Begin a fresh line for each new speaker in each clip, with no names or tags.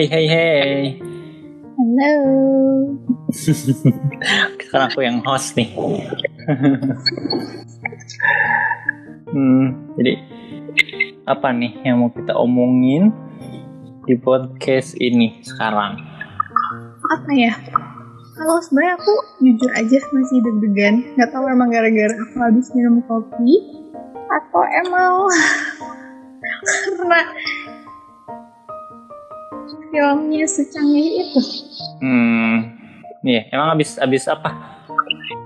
Hai hai hai.
Halo.
Sekarang aku yang host nih. hmm, jadi apa nih yang mau kita omongin di podcast ini sekarang?
Apa ya? Kalau sebenarnya aku jujur aja masih deg-degan. Gak tahu emang gara-gara aku habis minum kopi atau emang karena filmnya secanggih itu.
Hmm, iya. Emang habis habis apa?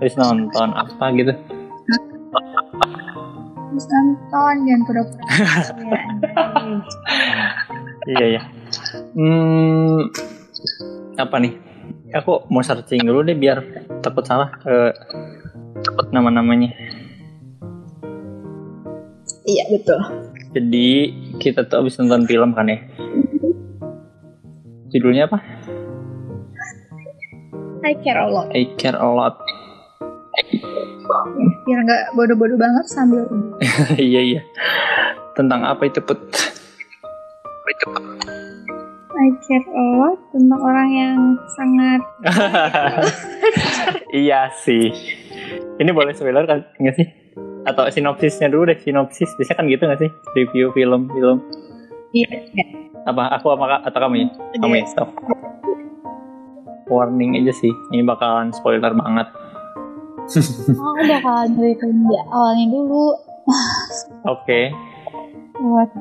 Habis nonton apa gitu?
Terus nonton dan pura-pura.
Iya ya. Hmm, apa nih? Aku mau searching dulu deh biar takut salah eh, nama-namanya.
Iya betul.
Jadi kita tuh habis nonton film kan ya. Judulnya apa?
I care a lot.
I Care a Lot.
Ya, biar nggak bodoh-bodoh banget sambil
iya iya. Tentang apa itu put?
I care a lot tentang orang yang sangat
iya sih. Ini boleh spoiler kan nggak sih? Atau sinopsisnya dulu deh sinopsis. Biasanya kan gitu nggak sih? Review film film.
iya.
Apa aku apa atau kamu ya? Kamu ya stop. Warning aja sih. Ini bakalan spoiler banget.
Oh, udah kalau dari di awalnya dulu.
Oke.
What?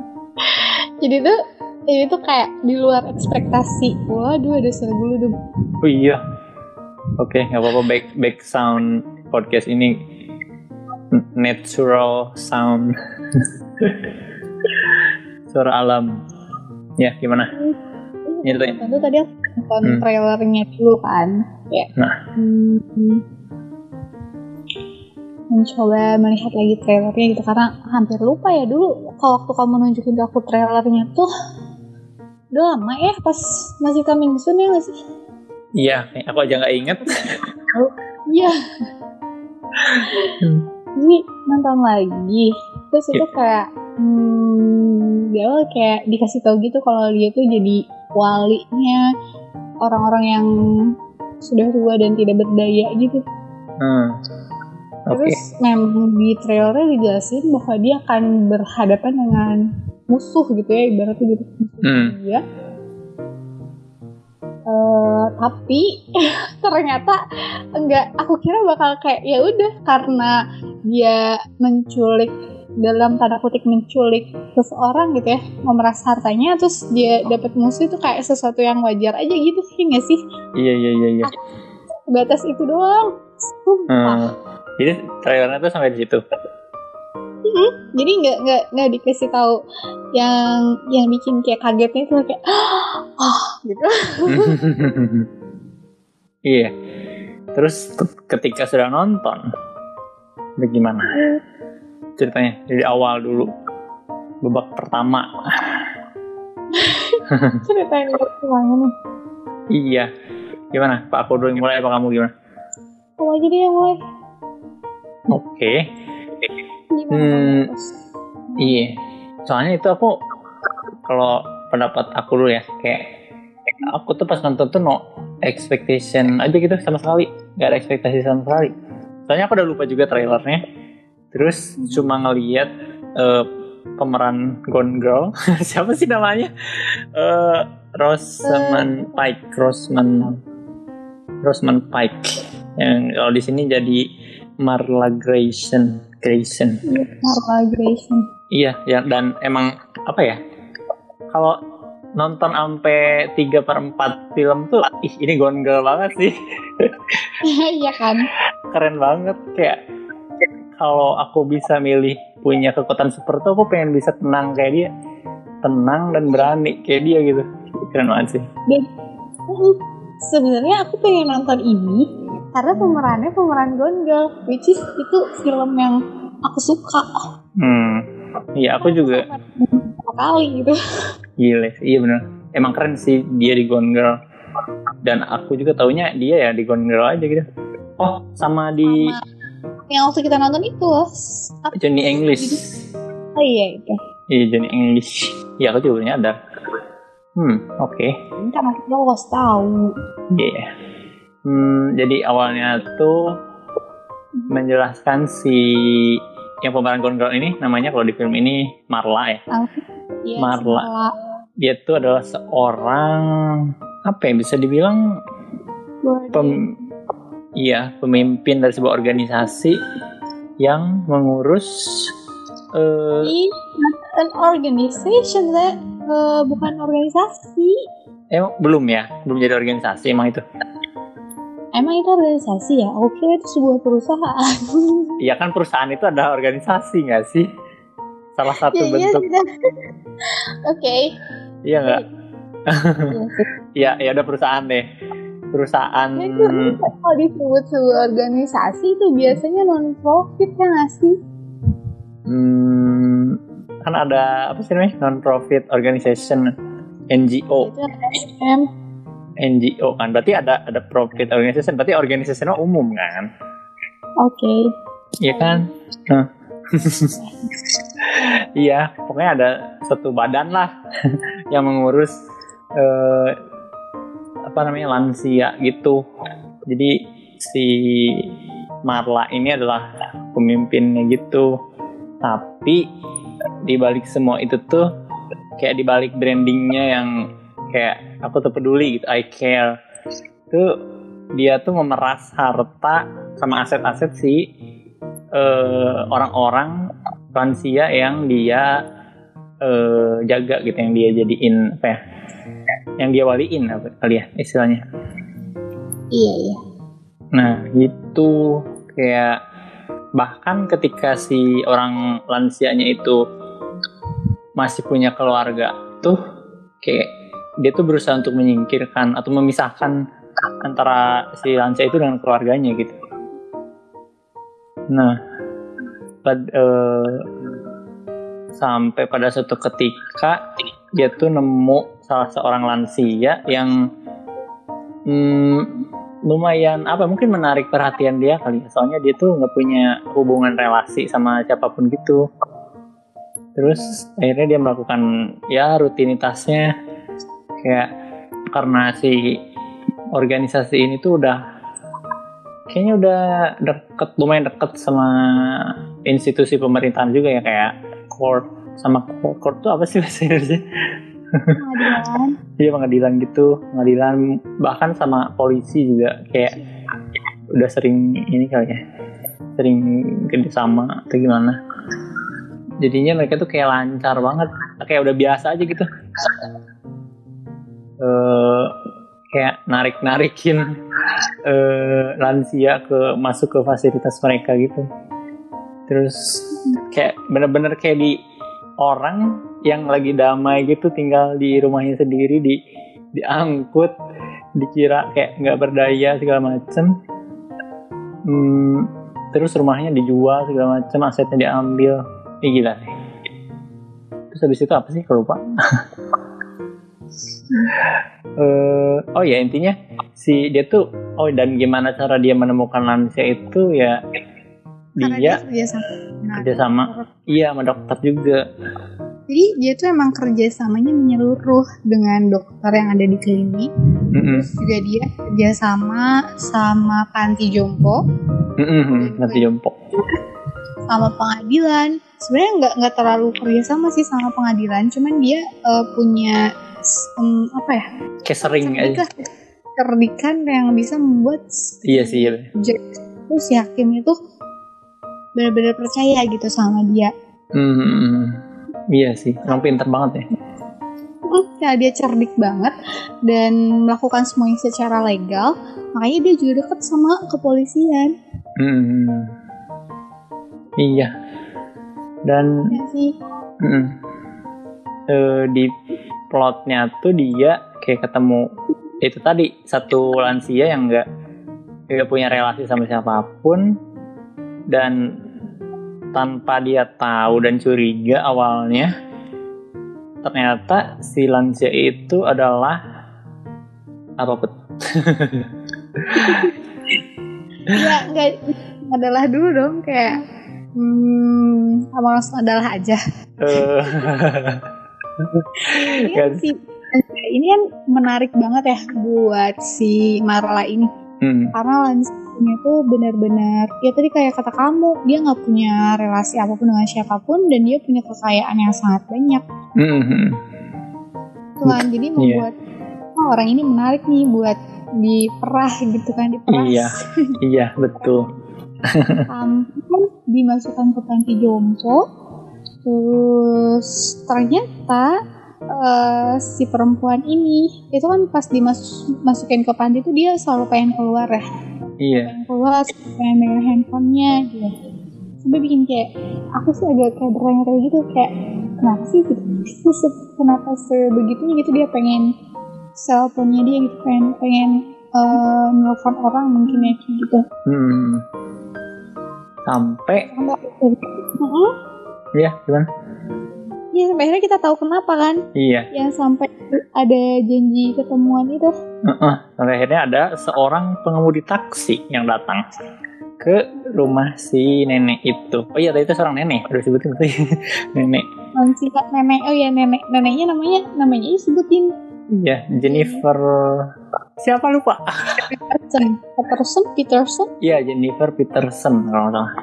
Jadi tuh ini tuh kayak di luar ekspektasi. Waduh, ada suara bulu dong.
Oh iya. Oke, nggak apa-apa back back sound podcast ini natural sound. Suara alam. Ya, gimana? Nyeritain.
Tentu tadi aku nonton
Hmm.
trailernya dulu kan. Ya.
Nah.
Hmm, mencoba melihat lagi trailernya gitu karena hampir lupa ya dulu kalau waktu kamu nunjukin ke aku trailernya tuh udah lama ya pas masih coming soon ya nggak sih?
Iya, aku aja nggak inget.
Iya.
Hmm.
Jadi nonton lagi. Terus itu kayak hmm, di awal kayak dikasih tahu gitu kalau dia tuh jadi walinya orang-orang yang sudah tua dan tidak berdaya gitu.
Hmm. Oke.
Terus memang di trailernya dijelasin bahwa dia akan berhadapan dengan musuh gitu ya ibaratnya gitu
Hmm.
dia. Eh, tapi ternyata enggak aku kira bakal kayak ya udah karena dia menculik dalam tanda kutip menculik seseorang gitu ya memeras hartanya terus dia dapat musuh itu kayak sesuatu yang wajar aja gitu sih nggak sih
Iya iya iya iya.
batas itu doang sumpah
Hmm. Jadi trailernya tuh sampai di situ.
jadi nggak nggak nggak dikasih tahu yang yang bikin kayak kagetnya itu kayak ah gitu
iya. Terus ke- ketika sudah nonton, bagaimana ceritanya dari awal dulu babak pertama?
ceritain dulu semuanya nih
Iya. Gimana? Pak aku dulu yang mulai apa kamu gimana?
kamu aja deh yang mulai
Oke. Hmm. Iya. Soalnya itu aku kalau pendapat aku dulu ya kayak aku tuh pas nonton tuh no expectation aja gitu sama sekali nggak ada ekspektasi sama sekali. Soalnya aku udah lupa juga trailernya. Terus cuma ngeliat eh, pemeran Gone Girl siapa sih namanya? Eh Rosamund Pike, Rosamund Rosamund Pike yang kalau di sini jadi Marla Grayson, Grayson.
Marla Grayson
Iya, ya dan emang apa ya? Kalau nonton sampai 3 per 4 film tuh ih ini Gone Girl banget sih.
iya kan
Keren banget kayak kalau aku bisa milih punya kekuatan seperti itu aku pengen bisa tenang kayak dia. Tenang dan berani kayak dia gitu. Keren banget sih.
dan uh, sebenarnya aku pengen nonton ini karena pemerannya pemeran Gone Girl which is itu film yang aku suka
Hmm. Iya, aku juga
kali gitu
gile. sih. Iya bener. Emang keren sih dia di Gone Girl. Dan aku juga taunya dia ya di Gone Girl aja gitu. Oh, sama di
Sama yang waktu kita nonton itu loh apa
Johnny English.
oh iya itu
Iya Johnny English. Iya aku juga baru nyadar. Hmm, oke.
Karena kita harus tahu.
Iya. Hmm, jadi awalnya tuh menjelaskan si yang pemeran Gone Girl ini namanya kalau di film ini Marla ya.
Iya,
Marla.
semua
Dia tuh adalah seorang apa ya bisa dibilang pem, iya pemimpin dari sebuah organisasi yang mengurus eh,
It's not an organization, that Eh, bukan organisasi.
emang belum ya belum jadi organisasi emang itu
Emang itu organisasi ya? Kira itu sebuah perusahaan.
Iya kan perusahaan itu ada organisasi nggak sih salah satu
ya, iya
bentuk
sudah. Oke.
iya nggak
Iya sih.
ya ya udah perusahaan deh perusahaan
itu kalau disebut sebuah organisasi itu biasanya non profit ya nggak sih?
hmm, kan ada apa sih namanya non profit organization NGO
SM.
NGO kan berarti ada ada profit organization berarti organisasinya umum kan
Oke.
Iya kan Nah. iya pokoknya ada satu badan lah yang mengurus eh, apa namanya lansia gitu. Jadi si Marla ini adalah pemimpinnya gitu. Tapi di balik semua itu tuh kayak di balik brandingnya yang kayak aku tuh peduli gitu I care. Tuh dia tuh memeras harta sama aset-aset si eh, orang-orang lansia yang dia eh, jaga gitu yang dia jadiin apa ya yang dia waliin apa kali ya istilahnya
Iya iya.
Nah, itu kayak bahkan ketika si orang lansianya itu masih punya keluarga tuh kayak dia tuh berusaha untuk menyingkirkan atau memisahkan antara si lansia itu dengan keluarganya gitu. Nah, pad- eh, sampai pada suatu ketika dia tuh nemu salah seorang lansia yang hmm, lumayan apa mungkin menarik perhatian dia kali ya. Soalnya dia tuh nggak punya hubungan relasi sama siapa pun gitu. Terus akhirnya dia melakukan ya rutinitasnya kayak karena si organisasi ini tuh udah kayaknya udah deket lumayan deket sama institusi pemerintahan juga ya kayak court. Sama court, court tuh apa sih bahasa Indonesia
Pengadilan.
Iya pengadilan gitu, pengadilan bahkan sama polisi juga kayak udah sering ini kali ya, sering kerjasama atau gimana. Jadinya mereka tuh kayak lancar banget, kayak udah biasa aja gitu. eh kayak narik-narikin eh lansia ke masuk ke fasilitas mereka gitu. Terus kayak bener-bener kayak di orang yang lagi damai gitu tinggal di rumahnya sendiri di diangkut dikira kayak nggak berdaya segala macem. Hmm, terus rumahnya dijual segala macem asetnya diambil. Ini gila sih. Terus habis itu apa sih? Kalau lupa. Eh, oh ya intinya si dia tuh oh dan gimana cara dia menemukan lansia itu ya
Karena
dia
sama.
Kerja sama iya sama dokter juga
Jadi dia tuh emang kerjasamanya menyeluruh dengan dokter yang ada di klinik.
Mm-mm.
Terus juga dia kerjasama sama panti jompo,
Mm-mm, nanti jompo
sama pengadilan. Sebenarnya nggak nggak terlalu kerjasama sih sama pengadilan, cuman dia eh, punya em, apa ya?
kayak sering aja
cerdikan, cerdikan yang bisa membuat
iya sih iya.
itu si hakim itu benar-benar percaya gitu sama dia.
Hmm, iya sih, emang pinter banget ya.
Hmm, Karena dia cerdik banget dan melakukan semuanya secara legal, makanya dia juga deket sama kepolisian.
Hmm, iya. Dan
Ya sih.
mm, eh, di plotnya tuh dia kayak ketemu itu tadi satu lansia yang nggak nggak punya relasi sama siapa pun dan tanpa dia tahu dan curiga awalnya ternyata si lansia itu adalah apa put
Ya nggak adalah dulu dong kayak hmm, langsung adalah aja.
Eh,
Dia
Kan.
si ini kan menarik banget ya buat si Marla ini
Hmm.
karena Lansinya tuh benar-benar ya tadi kayak kata kamu dia nggak punya relasi apa pun dengan siapa pun dan dia punya kekayaan yang sangat banyak
Hmm, hmm.
Tuhan jadi membuat oh, orang ini menarik nih buat diperah gitu kan diperas
Iya. Iya, betul.
sampai dimasukkan ke panti jompo terus ternyata eh, si perempuan ini itu kan pas dimasukin ke panti itu dia selalu pengen keluar ya
Iya.
pengen keluar pengen megang handphonenya gitu sampai bikin kayak aku sih agak kayak bertanya gitu kayak kenapa sih gitu kenapa sebegitunya gitu dia pengen cellphone-nya dia gitu pengen pengen eh, nelfon orang mungkin ya gitu
Hmm. Sampai
sampai Heeh.
ya gimana?
Iya sampai akhirnya kita tahu kenapa kan
Iya.
yang sampai ada janji ketemuan itu.
Heeh. Sampai akhirnya ada seorang pengemudi taksi yang datang ke rumah si nenek itu. Oh iya, tadi itu seorang nenek. Udah sebutin tadi. nenek.
Dan si kak nenek, oh ya nenek, neneknya namanya namanya ini sebutin
Iya, Jennifer. Siapa lupa?
Peterson, Peterson, Peterson,
Iya, Jennifer Peterson kalau nggak salah.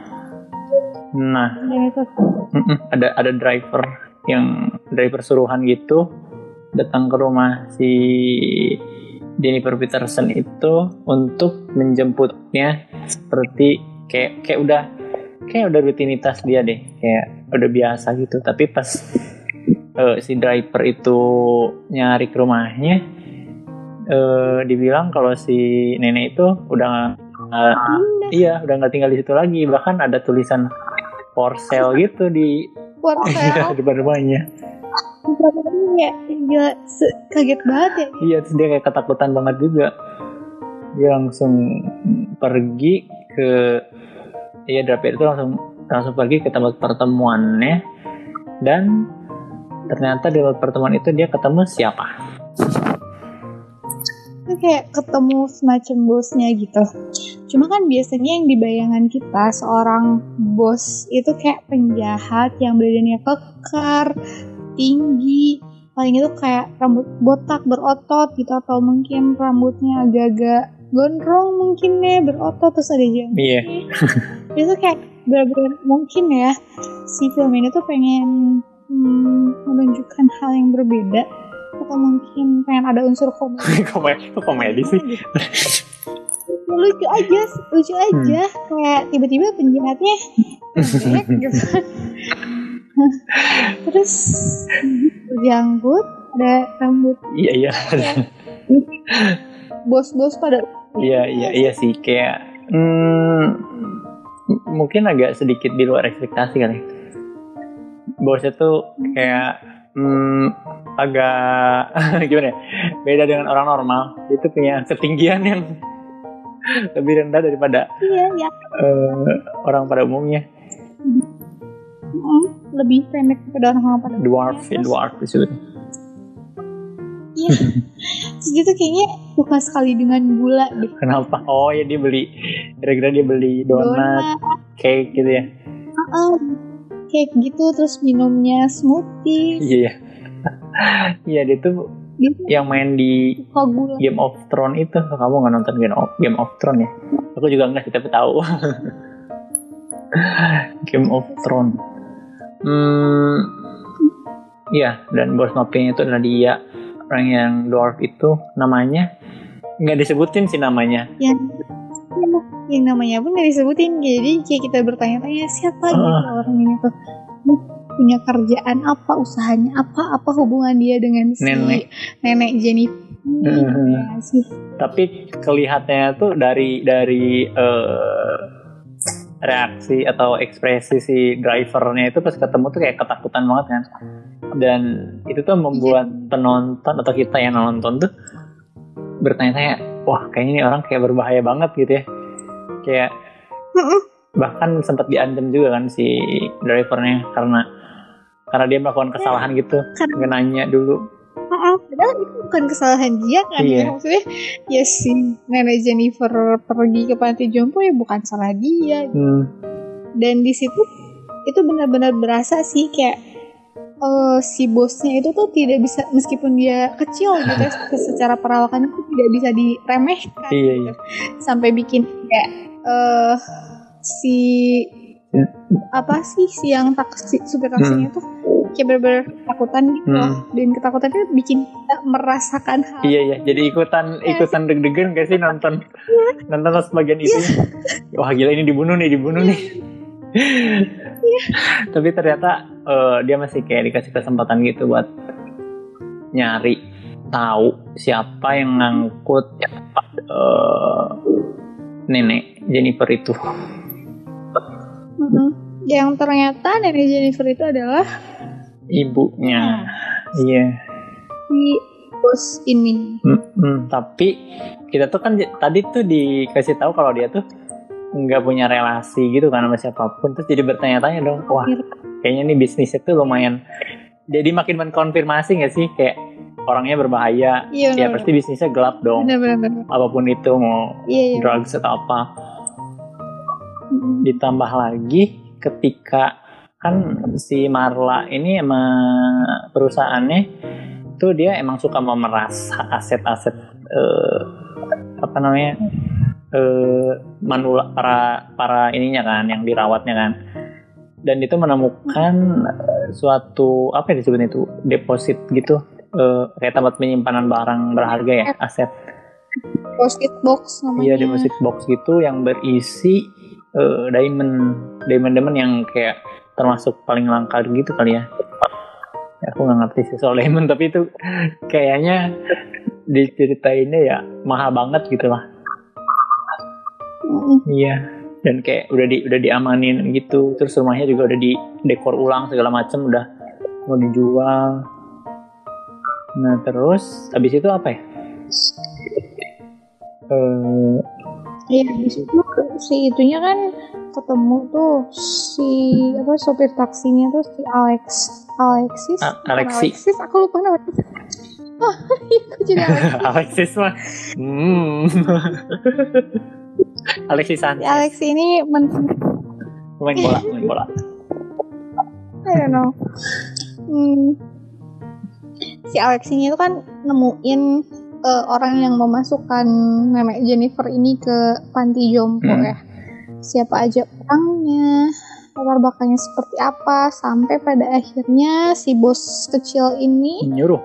Nah, ada ada driver yang driver suruhan gitu datang ke rumah si Jennifer Peterson itu untuk menjemputnya seperti kayak kayak udah kayak udah rutinitas dia deh kayak udah biasa gitu. Tapi pas eh, si driver itu nyari ke rumahnya eh, dibilang kalau si nenek itu udah iya udah nggak tinggal di situ lagi. Bahkan ada tulisan for sale gitu di
sale.
depan rumahnya
ya gila se- kaget banget ya.
Iya, terus dia kayak ketakutan banget juga. Dia langsung pergi ke iya driver itu langsung langsung pergi ke tempat pertemuannya dan ternyata di tempat pertemuan itu dia ketemu siapa?
Itu kayak ketemu semacam bosnya gitu. Cuma kan biasanya yang di bayangan kita seorang bos itu kayak penjahat yang badannya kekar, tinggi, paling itu kayak rambut botak berotot gitu atau mungkin rambutnya agak-agak gondrong mungkin ya berotot terus ada jam
Iya.
itu kayak benar-benar mungkin ya si film ini tuh pengen hmm, menunjukkan hal yang berbeda atau mungkin pengen ada unsur komedi.
Komedi, kok komedi sih?
Ya, lucu aja lucu aja. Kayak tiba-tiba penjahatnya gitu. Terus berjanggut ada rambut.
Iya iya.
bos-bos pada
Iya iya iya sih. Kayak hmm, mungkin agak sedikit di luar ekspektasi kali. Bosnya tuh kayak hmm, agak gimana ya? Beda dengan orang normal. Itu punya ketinggian yang lebih rendah daripada
iya ya
eh, orang pada umumnya.
mm, lebih pendek daripada orang-orang pada
Dwarf, ya,
Terus-
dwarf disebut.
Iya. Terus dia tuh kayaknya suka sekali dengan gula deh.
Kenapa? Oh ya dia beli, kira-kira dia beli donat,
Donat,
cake gitu ya.
uh, kayak gitu terus minumnya smoothie.
Iya iya. Iya dia tuh
Dia tuh
yang main di. Game of Thrones itu kamu nggak nonton Game of, Game of Thrones ya? Aku juga nggak sih tapi tahu. Game of Thrones. Hmm, iya dan bos mafianya itu adalah dia orang yang dwarf itu namanya nggak disebutin sih namanya.
Yang yang namanya pun gak disebutin. Jadi kayak kita bertanya-tanya siapa gitu
Ah.
orang ini tuh. Punya kerjaan apa, usahanya apa, apa hubungan dia dengan si
Nenek.
nenek Jennifer.
Mhm.
ya sih.
Tapi kelihatannya tuh dari dari eh, reaksi atau ekspresi si drivernya itu pas ketemu tuh kayak ketakutan banget kan. Dan itu tuh membuat penonton atau kita yang nonton tuh bertanya-tanya, wah kayaknya ini orang kayak berbahaya banget gitu ya. Kayak bahkan sempat diancam juga kan si drivernya karena karena dia melakukan kesalahan gitu, nggak nanya dulu.
Heeh, padahal itu bukan kesalahan dia kan
Iya.
ya maksudnya ya si nenek Jennifer pergi ke panti jompo ya bukan salah dia
Hmm,
dan di situ itu benar-benar berasa sih kayak eh, si bosnya itu tuh tidak bisa meskipun dia kecil gitu ya, secara perawakan itu tidak bisa diremehkan
Iya,
gitu.
iya.
sampai bikin kayak eh si apa sih si yang taksi supir taksinya tuh kayak bener-bener ketakutan gitu loh.
Hmm.
dan ketakutan itu bikin kita merasakan hal
Iya iya, jadi ikutan ikutan deg-degan gak sih nonton nonton pas bagian itu? Wah gila ini dibunuh nih, dibunuh nih. Tapi ternyata eh, dia masih kayak dikasih kesempatan gitu buat nyari tahu siapa yang ngangkut eh, nenek Jennifer itu.
Mm-mm. yang ternyata nenek Jennifer itu adalah
Ibunya. Iya.
si bos ini.
Mm-mm, tapi kita tuh kan tadi tuh dikasih tahu kalau dia tuh nggak punya relasi gitu kan sama siapa pun. Terus jadi bertanya-tanya dong wah kayaknya nih bisnisnya tuh lumayan. Jadi makin mengkonfirmasi nggak sih? Kayak orangnya berbahaya.
Iya
ya
benar.
pasti bisnisnya gelap dong.
Benar benar.
Apa pun itu mau
iya iya.
drugs atau apa. Ditambah lagi ketika kan si Marla ini emang perusahaannya tuh dia emang suka memeras aset-aset eh, apa namanya eh, manula para para ininya kan yang dirawatnya kan. Dan itu menemukan eh, suatu apa yang disebut itu deposit gitu eh, kayak tempat penyimpanan barang berharga ya aset.
Post-it box namanya.
Iya deposit box gitu yang berisi eh, diamond, diamond diamond yang kayak termasuk paling langka gitu kali ya. Ya, aku nggak ngerti sih soal diamond tapi itu kayaknya diceritainnya ya mahal banget gitu lah. Iya. Dan kayak udah di udah diamanin gitu, terus rumahnya juga udah di dekor ulang segala macam udah mau dijual. Nah terus habis itu apa ya? Eh,
Iya, di situ si itunya kan ketemu tuh si apa sopir taksinya tuh si Alex Alexis
A-
bukan
Alexi.
Alexis aku lupa namanya oh iya aku jadi Alexis
Alexis mah. Hmm. Alexis
si
Sanchez.
Alex ini men
Main bola, main bola.
I don't know Hmm. si Alex ini tuh kan nemuin eh, orang yang memasukkan nenek Jennifer ini ke panti jompo
Hmm.
ya siapa aja orangnya latar belakangnya seperti apa sampai pada akhirnya si bos kecil ini
Nyuruh.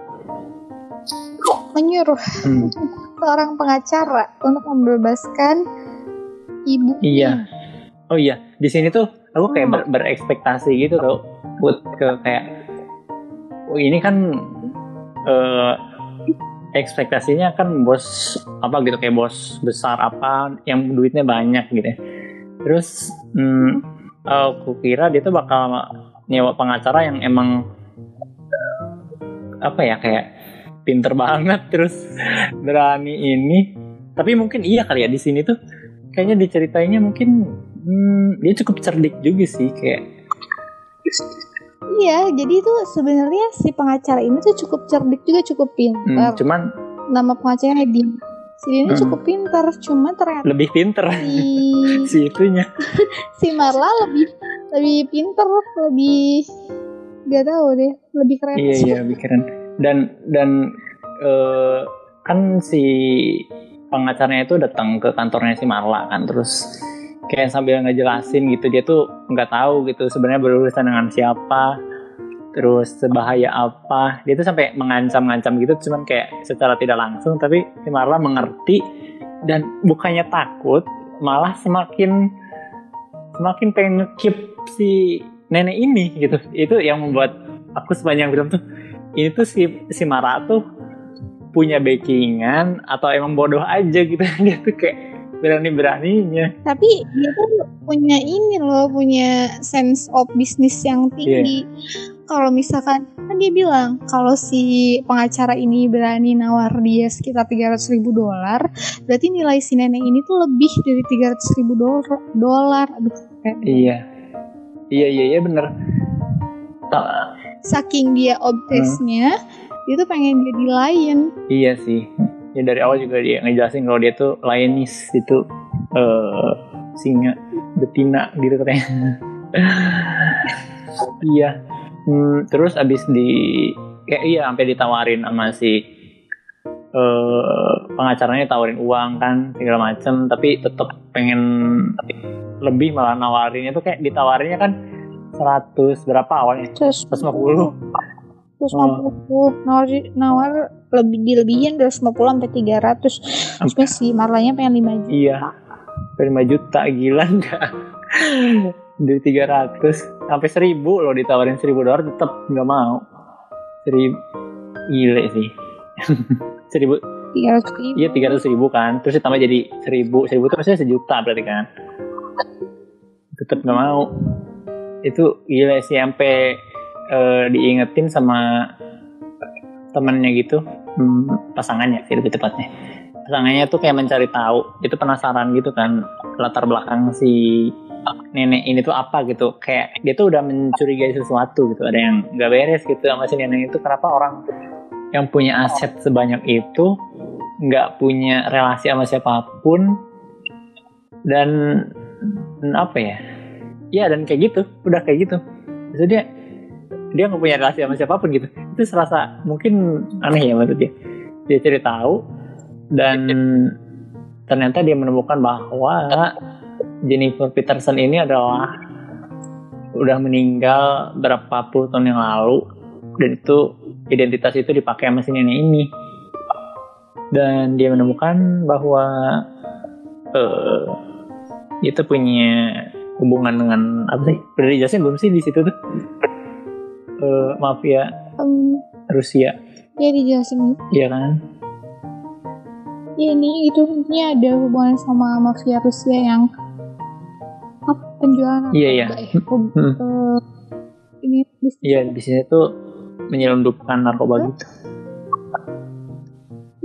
menyuruh
Hmm.
seorang pengacara untuk membebaskan ibu
Iya. Oh iya, di sini tuh aku kayak ber- berekspektasi gitu tuh, buat ke kayak, oh ini kan eh, ekspektasinya kan bos apa gitu kayak bos besar apa yang duitnya banyak gitu. ya. Terus hmm, aku kira dia tuh bakal nyewa pengacara yang emang eh, apa ya kayak pinter banget terus berani ini. Tapi mungkin iya kali ya di sini tuh kayaknya diceritainnya mungkin hmm, dia cukup cerdik juga sih kayak
iya jadi itu sebenarnya si pengacara ini tuh cukup cerdik juga cukup
hmm,
pintar
cuman
nama pengacaranya Edi si dia ini
Hmm.
cukup pintar cuma ternyata
lebih pinter.
Si
si itunya.
Si Marla lebih lebih pintar lebih gak tahu deh lebih keren.
Iya iya pikiran dan dan eh, kan si pengacaranya itu datang ke kantornya si Marla kan terus kayak sambil ngejelasin gitu dia tuh nggak tahu gitu sebenarnya berurusan dengan siapa terus sebahaya apa. Dia tuh sampai mengancam-ngancam gitu cuman kayak secara tidak langsung tapi si Marla mengerti dan bukannya takut malah semakin semakin pengen nge-keep si nenek ini gitu. Itu yang membuat aku sepanjang film tuh ini tuh si si Mara tuh punya backingan atau emang bodoh aja gitu. Dia tuh kayak berani beraninya
tapi dia tuh punya ini loh punya sense of business yang tinggi. Kalau misalkan kan dia bilang kalau si pengacara ini berani nawar dia sekitar 300 ribu dolar berarti nilai si nenek ini tuh lebih dari 300 ribu dolar. Aduh kayak
iya. Iya iya iya bener.
Saking dia obsesnya dia tuh pengen jadi lion.
Iya sih ya dari awal juga dia ngejelasin kalau dia tuh lionis itu eh singa betina gitu katanya. Iya. Hmm, terus abis di kayak iya sampai ditawarin sama si eh, pengacaranya tawarin uang kan segala macem tapi tetap pengen lebih malah nawarinnya tuh kayak ditawarinnya kan 100 berapa awalnya?
Terus
150
terus nawar nawar lebih dilebihin dari 50 sampai 300 terus si Marlanya pengen 5 juta.
Iya. 5 juta gila enggak dari 300 sampai 1000 loh ditawarin 1000 dolar tetap nggak mau. 1000 gile sih. 1000
300 ribu.
iya 300 ribu kan. Terus ditambah jadi 1000 1000 itu maksudnya sejuta berarti kan. Tetap nggak mau. Itu gila sih sampai eh, diingetin sama temennya gitu. Hmm, pasangannya sih lebih tepatnya. Pasangannya tuh kayak mencari tahu. Itu penasaran gitu kan latar belakang si nenek ini tuh apa gitu. Kayak dia tuh udah mencurigai sesuatu gitu. Ada yang nggak beres gitu sama si nenek itu. Kenapa orang yang punya aset sebanyak itu nggak punya relasi sama siapa pun? Dan apa ya? Ya dan kayak gitu. Udah kayak gitu. Jadi dia nggak punya relasi sama siapa pun gitu. Itu serasa mungkin aneh ya maksudnya dia. Cari tahu dan ternyata dia menemukan bahwa Jennifer Peterson ini adalah udah meninggal berapa puluh tahun yang lalu dan itu identitas itu dipakai sama si nenek ini. Dan dia menemukan bahwa eh itu punya hubungan dengan apa sih? Udah dijelasin belum sih di situ tuh Eh, mafia
Em,
Rusia
ya dijelasin
iya kan
ya ini itu intinya ada hubungan sama mafia Rusia yang apa penjualan
Iya, iya.
ya. Hub-
Hmm.
eh, ini bisnis
iya bisnisnya tuh menyelundupkan narkoba gitu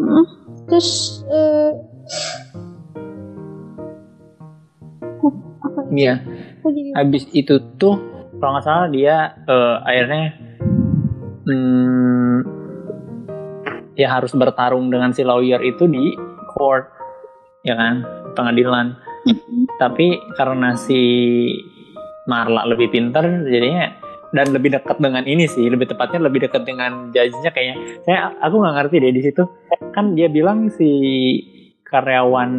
Mm. terus oh, apa ya?
iya habis itu tuh kalau nggak salah dia eh, akhirnya hmm, ya harus bertarung dengan si lawyer itu di court ya kan? Pengadilan. Tapi karena si Marla lebih pintar jadinya dan lebih dekat dengan ini sih lebih tepatnya lebih dekat dengan judge-nya kayaknya. Saya aku nggak ngerti deh di situ. Kan dia bilang si karyawan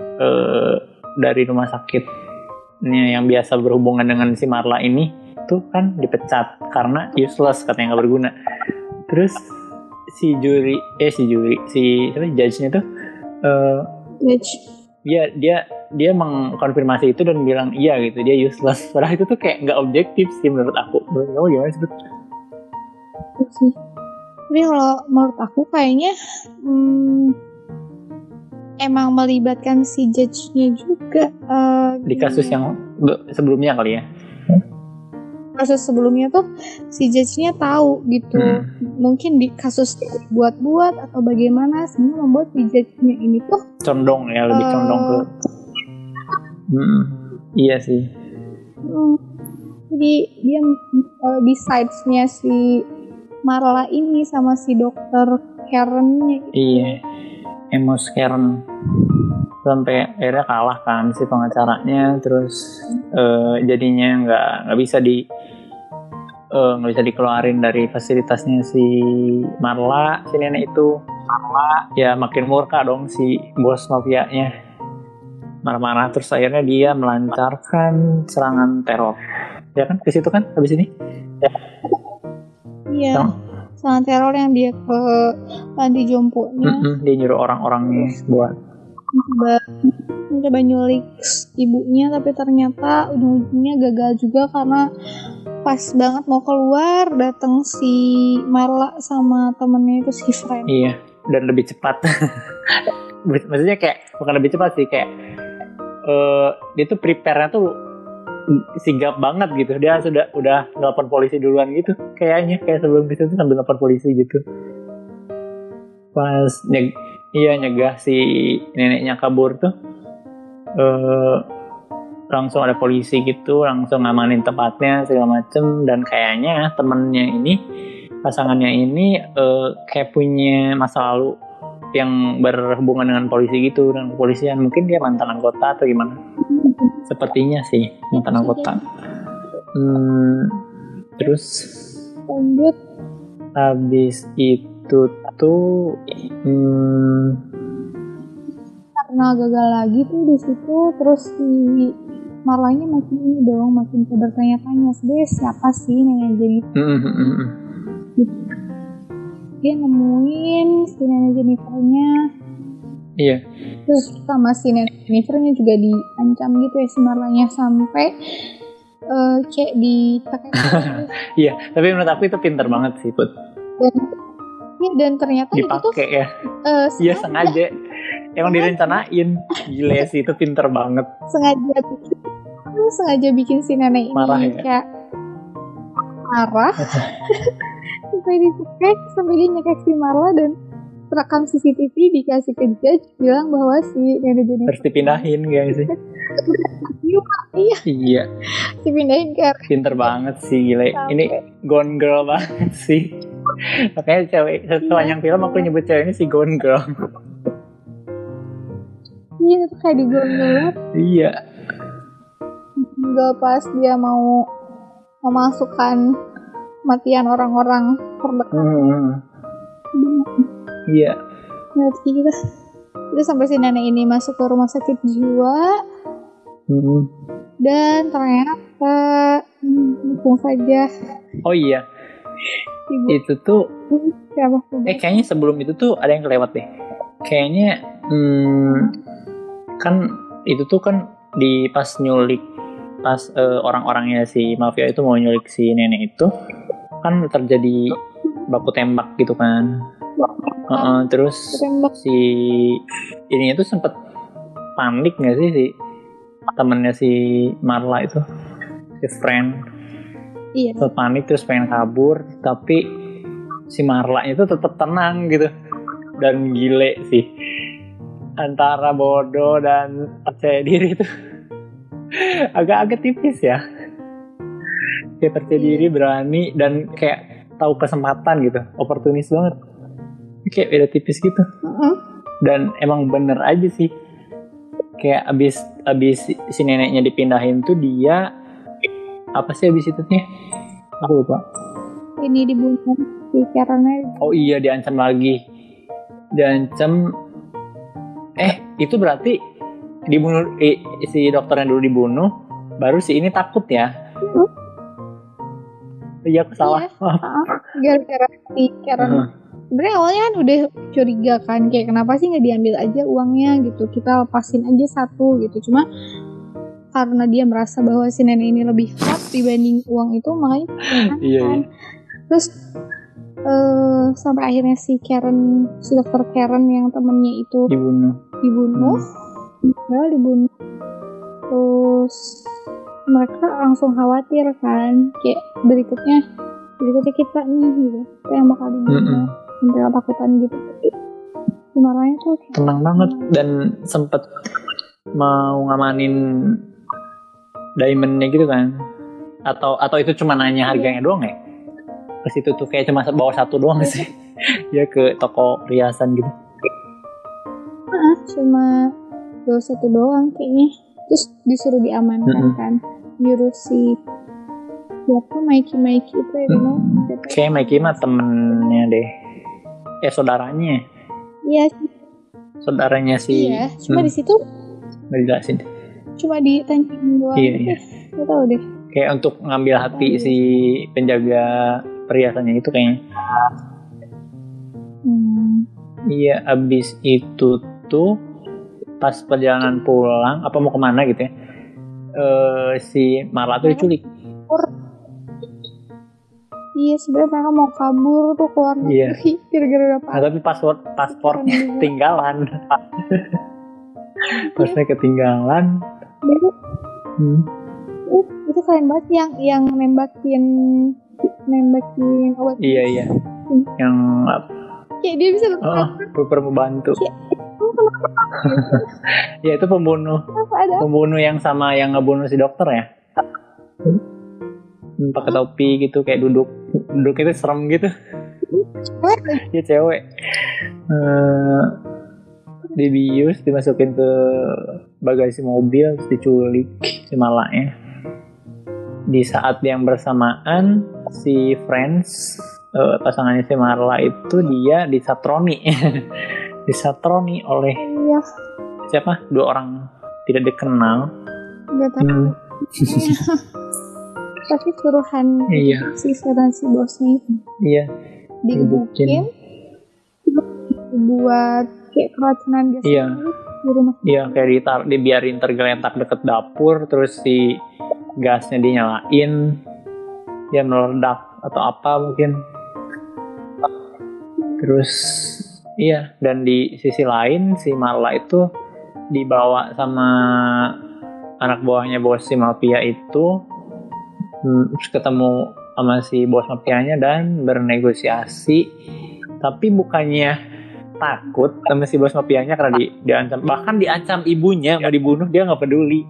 eh, dari rumah sakitnya yang biasa berhubungan dengan si Marla ini tuh kan dipecat karena useless katanya nggak berguna terus si juri eh si juri si siapa judge-nya tuh eh,
Judge.
dia dia dia mengkonfirmasi itu dan bilang iya gitu dia useless padahal itu tuh kayak nggak objektif sih menurut aku menurut kamu gimana sih.
Tapi kalau menurut aku kayaknya hmm, emang melibatkan si judge-nya juga eh,
di kasus yang be- sebelumnya kali ya
kasus sebelumnya tuh si judge-nya tahu gitu.
Hmm.
Mungkin di kasus buat-buat atau bagaimana sehingga membuat si judge-nya ini tuh
condong ya lebih
Eh.
condong ke Hmm, iya sih
hmm, jadi dia uh, besides-nya si Marla ini sama si dokter Karen-nya
iya Emos Karen sampai akhirnya kalah kan si pengacaranya. Terus eh, jadinya nggak nggak bisa di eh, nggak bisa dikeluarin dari fasilitasnya si Marla si nenek itu. Marla ya makin murka dong si bos mafianya. Marah-marah terus akhirnya dia melancarkan serangan teror. Ya kan di situ kan habis ini?
Iya.
Yang-
Serangan teror yang dia ke panti jomponya
Mm-mm, dia nyuruh orang-orangnya buat
mencoba mencoba nyulik ibunya tapi ternyata ujung-ujungnya gagal juga karena pas banget mau keluar datang si Marla sama temennya itu si Fred.
Iya, dan lebih cepat. Maksudnya kayak bukan lebih cepat sih, kayak eh dia tuh prepare-nya tuh sigap banget gitu. Dia sudah udah nelpon polisi duluan gitu, kayaknya kayak sebelum itu tuh sambil nelpon polisi gitu. Pas nyeg iya nyegah si neneknya kabur tuh, eh langsung ada polisi gitu, langsung ngamanin tempatnya segala macem. Dan kayaknya temennya ini pasangannya ini eh, kayak punya masa lalu yang berhubungan dengan polisi gitu dengan kepolisian. Mungkin dia mantan anggota atau gimana? Sepertinya sih mantan anggota. Hmm, terus?
Lanjut.
Habis itu tuh hmm,
karena gagal lagi tuh di situ terus si Marlanya makin ini dong makin bertanya-tanya sebenarnya siapa sih nenek Jennifer
mm, mm, mm, mm.
dia nemuin si nenek Jennifernya.
Iya.
Terus sama si nenek Jennifernya juga diancam gitu ya si Marlanya sampai eh kayak ditekan
iya tapi menurut aku itu pinter banget sih put.
Dan ya, dan ternyata itu tuh
dipakai ya.
eh,
iya
sengaja,
sengaja. Emang direncanain. Gila sih itu pinter banget.
Sengaja bikin lu sengaja bikin si nenek ini
Marah ya?
kayak marah. Sampai dicekek sampai dia nyekek si Marla dan rekam CCTV dikasih ke judge bilang bahwa si nenek Jennifer
harus dipindahin gak sih
iya.
Iya.
Dipindahin ke
pinter banget sih gila ini gone girl banget sih makanya cewek sepanjang film aku nyebut cewek ini si gone girl.
Iya itu kayak digondol
iya.
Tinggal pas dia mau memasukkan matian orang-orang terdekat.
Hmm, iya.
Ngerti gitu. Terus sampai si nenek ini masuk ke rumah sakit jiwa.
Hmm.
dan ternyata hmm, mumpung saja.
Oh iya
ibu
itu tuh
siapa
eh kayaknya sebelum itu tuh ada yang kelewat deh. Kayaknya hmm, kan itu tuh kan di pas nyulik pas eh, orang-orangnya si mafia itu mau nyulik si nenek itu kan terjadi baku tembak gitu kan. Heeh, terus
tembak.
si ini itu sempet panik nggak sih si temennya si Marla itu si friend
iya.
Panik terus pengen kabur tapi si Marla itu tetap tenang gitu. Dan gile sih. Antara bodoh dan percaya diri itu agak-agak tipis ya. Kayak percaya diri berani dan kayak tahu kesempatan gitu. Oportunis banget. Kayak beda tipis gitu. Dan emang bener aja sih. Kayak abis abis si neneknya dipindahin tuh dia apa sih abis itu nih aku lupa.
Ini dibunuh si Karen
oh iya diancam lagi. Diancam. Eh itu berarti dibunuh eh, si dokternya dulu dibunuh baru si ini takut ya?
Mhm.
iya aku salah.
Gara-gara si Karen
Heeh.
sebenarnya awalnya kan udah curiga kan kayak kenapa sih nggak diambil aja uangnya gitu. Kita lepasin aja satu gitu. Cuma karena dia merasa bahwa si nenek ini lebih hot dibanding uang itu makanya
iya iya.
Terus eh sampai akhirnya si Karen si dokter Karen yang temennya itu
dibunuh.
dibunuh. Ya dibunuh. Terus mereka langsung khawatir kan kayak berikutnya berikutnya kita nih gitu. Kita yang bakal dibunuh sampai ketakutan gitu. Himalaya tuh?
Tenang banget. Dan sempet mau ngamanin diamondnya gitu kan. Atau atau itu cuma nanya harganya doang ya? Ke situ tuh kayak cuma bawa satu doang sih. Ya ke toko perhiasan gitu.
Ah, cuma dua satu doang kayaknya. Terus disuruh diamankan
Mm-mm.
kan. Nyuruh si siapa Mikey Mikey itu ya
Mm.
siapa?
kayak Mikey mah temennya deh. Eh saudaranya.
Iya
saudaranya si
iya cuma
Hmm.
di situ
nggak dijelasin
cuma ditancapin doang
Iya, iya.
Gak tau deh
kayak untuk ngambil hati si penjaga perhiasannya itu kayaknya
hmm.
Iya, abis itu tuh pas perjalanan pulang, apa mau ke mana gitu ya? eh si Marla tuh diculik.
iya sebenarnya mereka mau kabur tuh keluar
Iya.
negeri gara-gara dapat
Nah, tapi paspor paspornya ketinggalan. Paspornya ketinggalan. Hmm.
Uh, itu keren banget yang yang nembakin nembakin obat
Iya iya. Yang
kayak dia bisa
oh, super membantu. Ya itu pembunuh,
ada
pembunuh yang sama yang ngebunuh si dokter ya. Hmm, pakai topi gitu kayak duduk duduk itu serem gitu.
cewek
Dia cewek. Eh dibius dimasukin ke bagasi mobil terus diculik si malaknya. di saat yang bersamaan si Friends eh, pasangannya si Marla itu dia disatroni. Disatroni oleh
Iya,
siapa? Dua orang tidak dikenal.
Nggak tahu.
Hmm,
Tapi suruhan
iya.
si dan si bosnya itu.
Iya.
Digebukin. Buat kayak keracunan gas
Iya.
Di rumah.
iya kayak ditar dibiarin tergeletak deket dapur terus si gasnya dinyalain dia meledak atau apa mungkin terus iya dan di sisi lain si Marla itu dibawa sama anak buahnya bos si mafia itu hmm, terus ketemu sama si bos mafianya dan bernegosiasi tapi bukannya takut sama si bos mafianya karena di, diancam. Bahkan diancam ibunya mau dibunuh dia nggak peduli.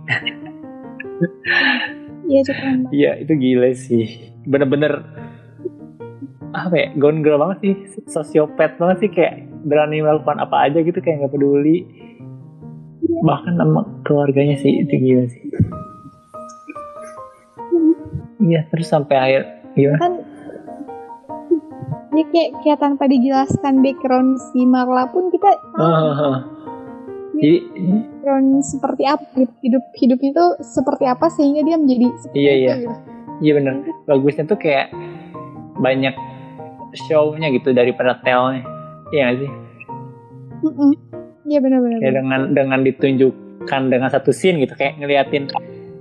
Iya.
Iya itu gila sih. Bener-bener Apa ya Gone girl banget sih. Sosiopat banget sih Kayak berani melakukan apa aja gitu Kayak nggak peduli. Bahkan sama keluarganya sih Itu gila sih. Iya terus sampai akhir Gimana?
kan dia kayak kayak tanpa dijelaskan background si Marla pun kita tahu
Ah, ah. Jadi
background seperti apa hidup hidupnya tuh seperti apa sehingga dia menjadi seperti
Iya,
itu
iya.
gitu.
Iya bener Bagusnya tuh kayak Banyak Show-nya gitu Daripada tell-nya Iya gak sih
Mm-mm. Iya benar-benar.
kayak dengan dengan ditunjukkan dengan satu scene gitu kayak ngeliatin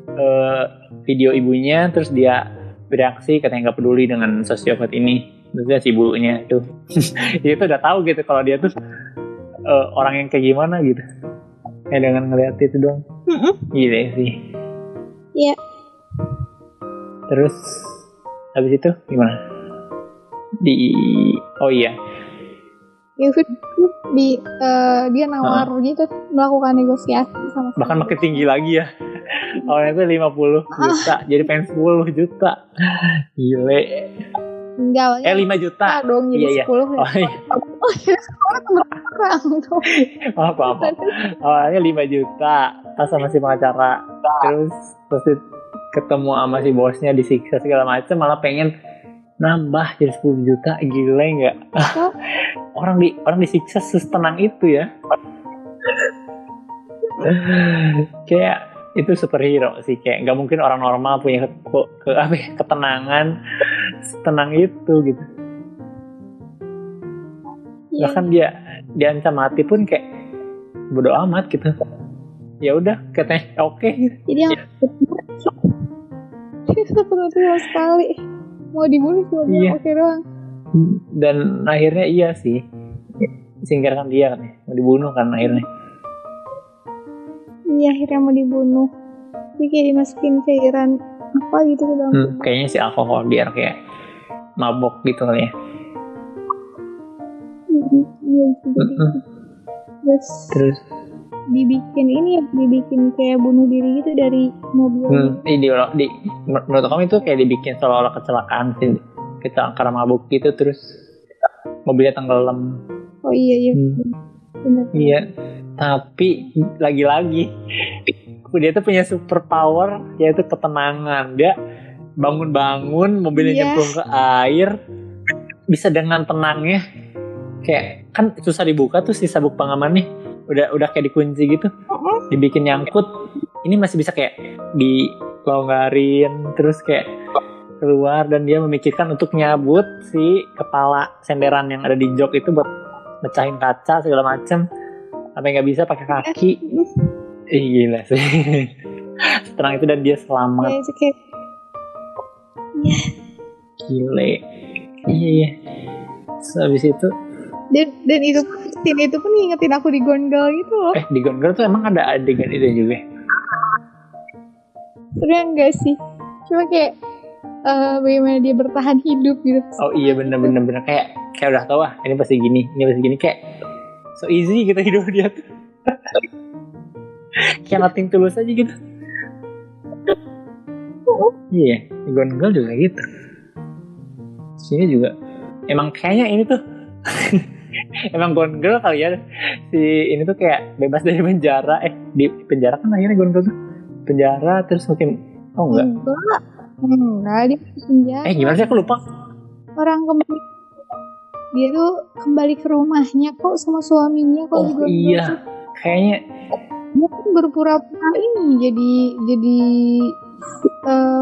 eh, video ibunya terus dia bereaksi katanya nggak peduli dengan sosiopat ini terus dia si ibunya tuh dia tuh udah tahu gitu kalau dia tuh eh, orang yang kayak gimana gitu. Kayak dengan ngeliat itu doang.
Mm-mm.
gitu sih.
Iya.
terus habis itu gimana? Di oh iya.
Ya di eh, dia nawar gitu melakukan negosiasi sama
bahkan makin tinggi lagi ya. Awalnya tuh 50 juta jadi pengen 10 juta. Gile
Enggak, awalnya
eh 5 juta.
Ah, dong jadi
Iya, iya.
10
oh iya.
Oh, jadi 10 tuh
maaf maaf awalnya 5 juta pas sama si pengacara. Terus terus ketemu sama si bosnya disiksa segala macem malah pengen nambah jadi 10 juta. Gila nggak orang di orang disiksa setenang itu ya. Kayak itu superhero sih kayak nggak mungkin orang normal punya ke, ke, apa ya, ketenangan setenang itu gitu
Iya.
bahkan dia diancam mati pun kayak bodo amat gitu ya udah katanya oke
Jadi yang takut sama sekali. Mau dibunuh cuma
Iya.
oke doang.
dan akhirnya iya sih singkirkan dia kan mau dibunuh kan akhirnya
Iya akhirnya mau dibunuh. Tapi kayak dimasukin cairan apa gitu ke dalam.
Hmm, kayaknya si alkohol biar kayak mabok gitu kali ya.
Iya. Terus
terus
dibikin ini ya, dibikin kayak bunuh diri gitu dari mobil.
hmm, di, di, di menurut kamu itu kayak dibikin seolah-olah kecelakaan sih kita karena mabuk gitu terus mobilnya tenggelam
Oh iya iya.
Hmm.
Bener.
Iya, tapi lagi-lagi dia tuh punya super power yaitu ketenangan. Dia bangun-bangun mobilnya
Iya.
nyemplung ke air bisa dengan tenangnya. Kayak kan susah dibuka tuh si sabuk pengaman nih. Udah udah kayak dikunci gitu. Dibikin nyangkut. Ini masih bisa kayak dilonggarin terus kayak keluar. Dan dia memikirkan untuk nyabut si kepala senderan yang ada di jok itu buat mecahin kaca segala macem sampai nggak bisa pakai kaki. Ih, gila sih. Setenang itu dan dia
Ya
selamat
itu kayak
gile. Iya iya. Terus habis itu?
Dan dan itu scene itu pun ngingetin aku di gondol gitu loh.
eh di Gone Girl tuh emang ada adegan itu juga
Sebenarnya enggak sih. Cuma kayak eh, bagaimana dia bertahan hidup gitu.
oh iya bener bener bener. Kayak kayak udah tau ah ini pasti gini ini pasti gini. Kayak so easy gitu hidup dia tuh kayak nothing tulus aja gitu. Iya di Gone Girl juga gitu. Sini juga. Emang kayaknya ini tuh emang Gone Girl kali ya. Si ini tuh kayak bebas dari penjara. Eh di penjara kan akhirnya Gone Girl tuh. Penjara terus mungkin oh enggak
Enggak. enggak dia penjara.
Eh gimana sih? Aku lupa.
Orang kembali dia tuh kembali ke rumahnya kok sama suaminya kok
oh iya. Kayaknya
dia kan berpura-pura ini jadi jadi uh,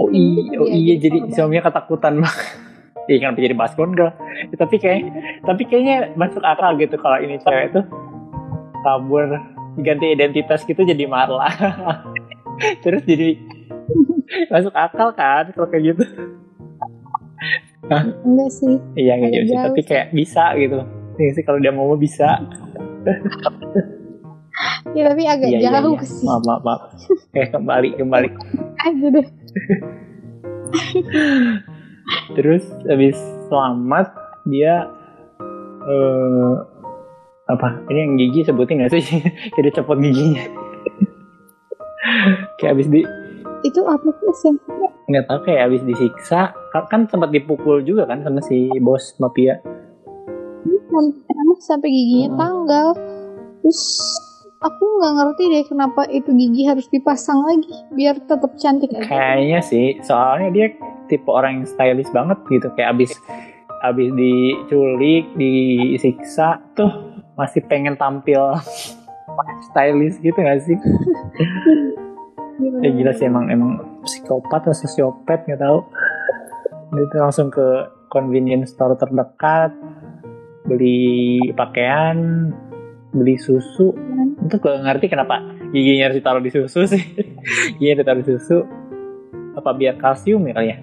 oh iya. oh iya jadi suaminya ketakutan banget Iya kan jadi girl ya, tapi kayak tapi kayaknya masuk akal gitu kalau ini cewek tuh kabur ganti identitas gitu jadi Marla. Terus jadi masuk akal kan kalau kayak gitu
Hah? enggak sih.
Iya enggak gitu sih tapi kayak bisa gitu. Iya sih kalau dia mau bisa.
Ya tapi agak iya, jauh iya, iya.
sih. Maaf maaf, maaf. eh kembali kembali.
Aja deh.
Terus habis selamat dia uh, apa? Ini yang gigi sebutin gak sih? Jadi cepot giginya. Kayak habis di
itu apa sih
nggak tahu kayak habis disiksa kan sempat dipukul juga kan sama si bos mafia
sampai giginya hmm. tanggal terus aku nggak ngerti deh kenapa itu gigi harus dipasang lagi biar tetap cantik
aja. Kayaknya sih, soalnya dia tipe orang yang stylish banget gitu kayak abis abis diculik, disiksa tuh masih pengen tampil stylish gitu gak sih? ya gila sih emang emang psikopat atau sosiopat nggak tahu. Itu langsung ke convenience store terdekat beli pakaian beli susu. Itu gue ngerti kenapa giginya harus ditaruh di susu sih. Giginya ditaruh di susu. Apa biar kalsium ya kali ya?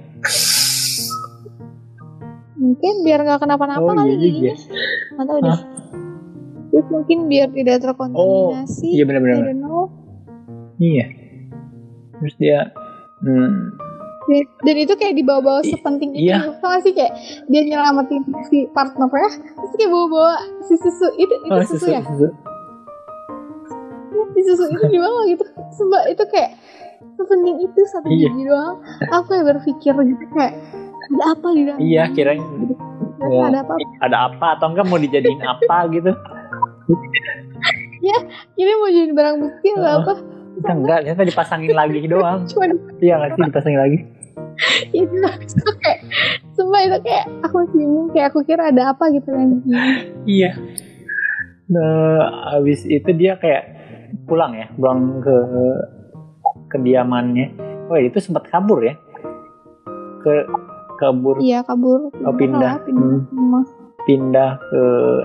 Mungkin biar nggak kenapa-napa oh, kali iya, giginya. Nggak tahu deh. Terus mungkin biar tidak terkontaminasi.
oh, iya benar-benar. Iya terus dia hmm,
dan itu kayak dibawa-bawa sepenting itu iya. tau sih? Kayak dia nyelamatin si partnernya terus kayak bawa-bawa si susu itu itu oh, susu, susu ya? susu. si susu itu dibawa gitu. Sebab itu kayak sepenting itu satu iya. gigi doang. Aku kayak berpikir gitu kayak ada apa di dalam
iya kirain ya, ada apa? ada apa? Atau enggak mau dijadiin apa gitu?
Ya ini mau jadi barang bukti atau oh. apa
enggak? Ternyata dipasangin lagi doang. Cuma iya nggak sih dipasangin lagi?
Itu kayak semua itu kayak aku bingung kayak aku kira ada apa gitu kan.
Iya. Nah habis itu dia kayak pulang ya pulang ke kediamannya. Oh itu sempat kabur ya? Ke kabur.
Iya kabur.
Oh, pindah. Pindah, hmm. pindah ke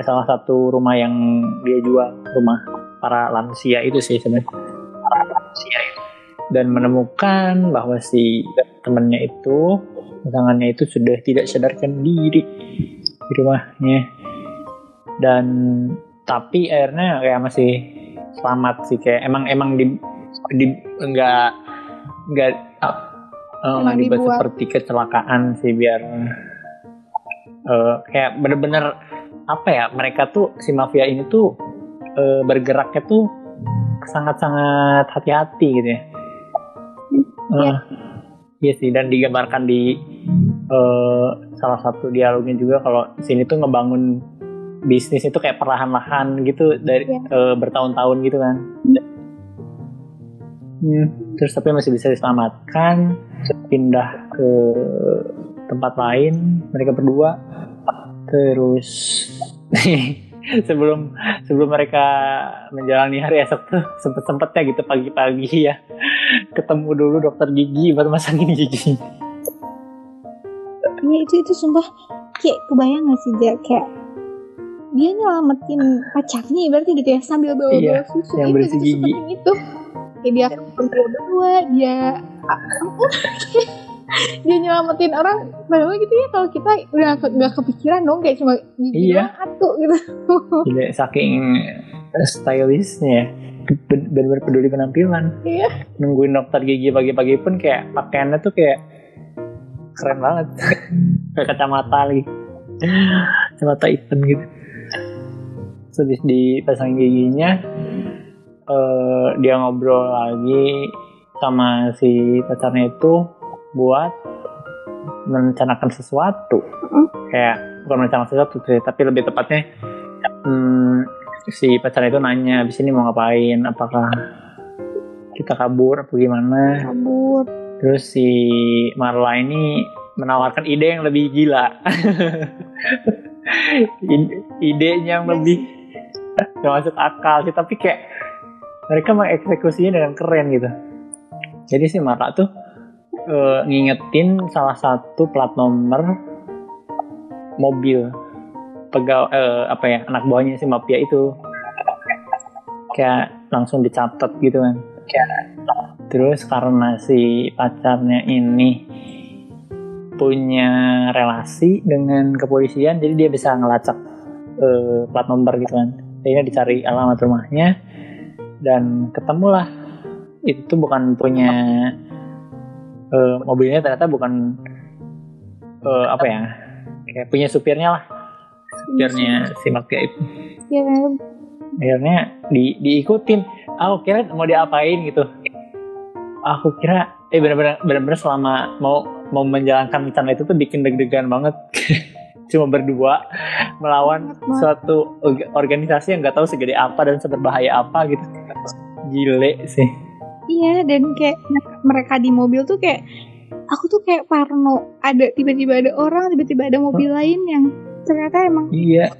salah satu rumah yang dia jual rumah para lansia itu sih sebenarnya para lansia itu dan menemukan bahwa si temannya itu pasangannya itu sudah tidak sadarkan diri di rumahnya. Dan tapi akhirnya kayak masih selamat sih kayak emang emang di, di enggak enggak uh, enggak dibuat seperti kecelakaan sih biar uh, kayak bener-bener apa ya mereka tuh si mafia ini tuh uh, bergeraknya tuh sangat-sangat hati-hati gitu ya Iya. Uh, iya sih dan digambarkan di uh, salah satu dialognya juga kalau sini tuh ngebangun bisnis itu kayak perlahan-lahan gitu dari yeah. Iya. uh, bertahun-tahun gitu kan. Hmm, terus tapi masih bisa diselamatkan, pindah ke tempat lain mereka berdua. Terus sebelum sebelum mereka menjalani hari esok tuh sempet sempetnya gitu pagi-pagi ya. Ketemu dulu dokter gigi buat masangin gigi.
Ya itu itu sumpah kayak kebayang gak sih dia kayak dia nyelamatin pacarnya berarti gitu ya sambil bawa bawa iya, susu
yang itu, itu gigi.
itu. Kayak dia berdua dia dia nyelamatin orang padahal gitu ya kalau kita udah nggak kepikiran dong kayak cuma gigi iya. satu gitu.
Gila, saking stylishnya benar-benar peduli penampilan.
Iya.
nungguin dokter gigi pagi-pagi pun kayak pakaiannya tuh kayak keren banget. Kayak kacamata lagi. Kacamata hitam gitu. Habis dipasang giginya uh, dia ngobrol lagi sama si pacarnya itu buat merencanakan sesuatu. Mm. kayak bukan merencanakan sesuatu sih tapi lebih tepatnya hmm, si pacar itu nanya abis ini mau ngapain? Apakah kita kabur apa gimana?
Kabur.
Terus si Marla ini menawarkan ide yang lebih gila. Ide- idenya yang lebih gak masuk akal sih tapi kayak mereka mengeksekusinya dengan keren gitu. Jadi si Marla tuh eh, ngingetin salah satu plat nomor mobil. Pegawai eh, apa ya anak buahnya si mafia itu. Kayak langsung dicatat gitu kan. Terus karena si pacarnya ini punya relasi dengan kepolisian jadi dia bisa ngelacak eh, plat nomor gitu kan. Akhirnya dicari alamat rumahnya dan ketemulah. Itu bukan punya eh, mobilnya ternyata bukan eh, apa ya? Kayak punya supirnya lah. Supirnya. Si mafia itu
ya
akhirnya di diikutin. Aku kira mau diapain gitu. Aku kira eh benar-benar benar-benar selama mau mau menjalankan rencana itu tuh bikin deg-degan banget. Cuma berdua melawan suatu orga- organisasi yang nggak tahu segede apa dan seberbahaya apa gitu. Gile sih
Iya dan kayak mereka di mobil tuh kayak aku tuh kayak parno. Ada tiba-tiba ada orang tiba-tiba ada mobil lain yang ternyata emang
iya.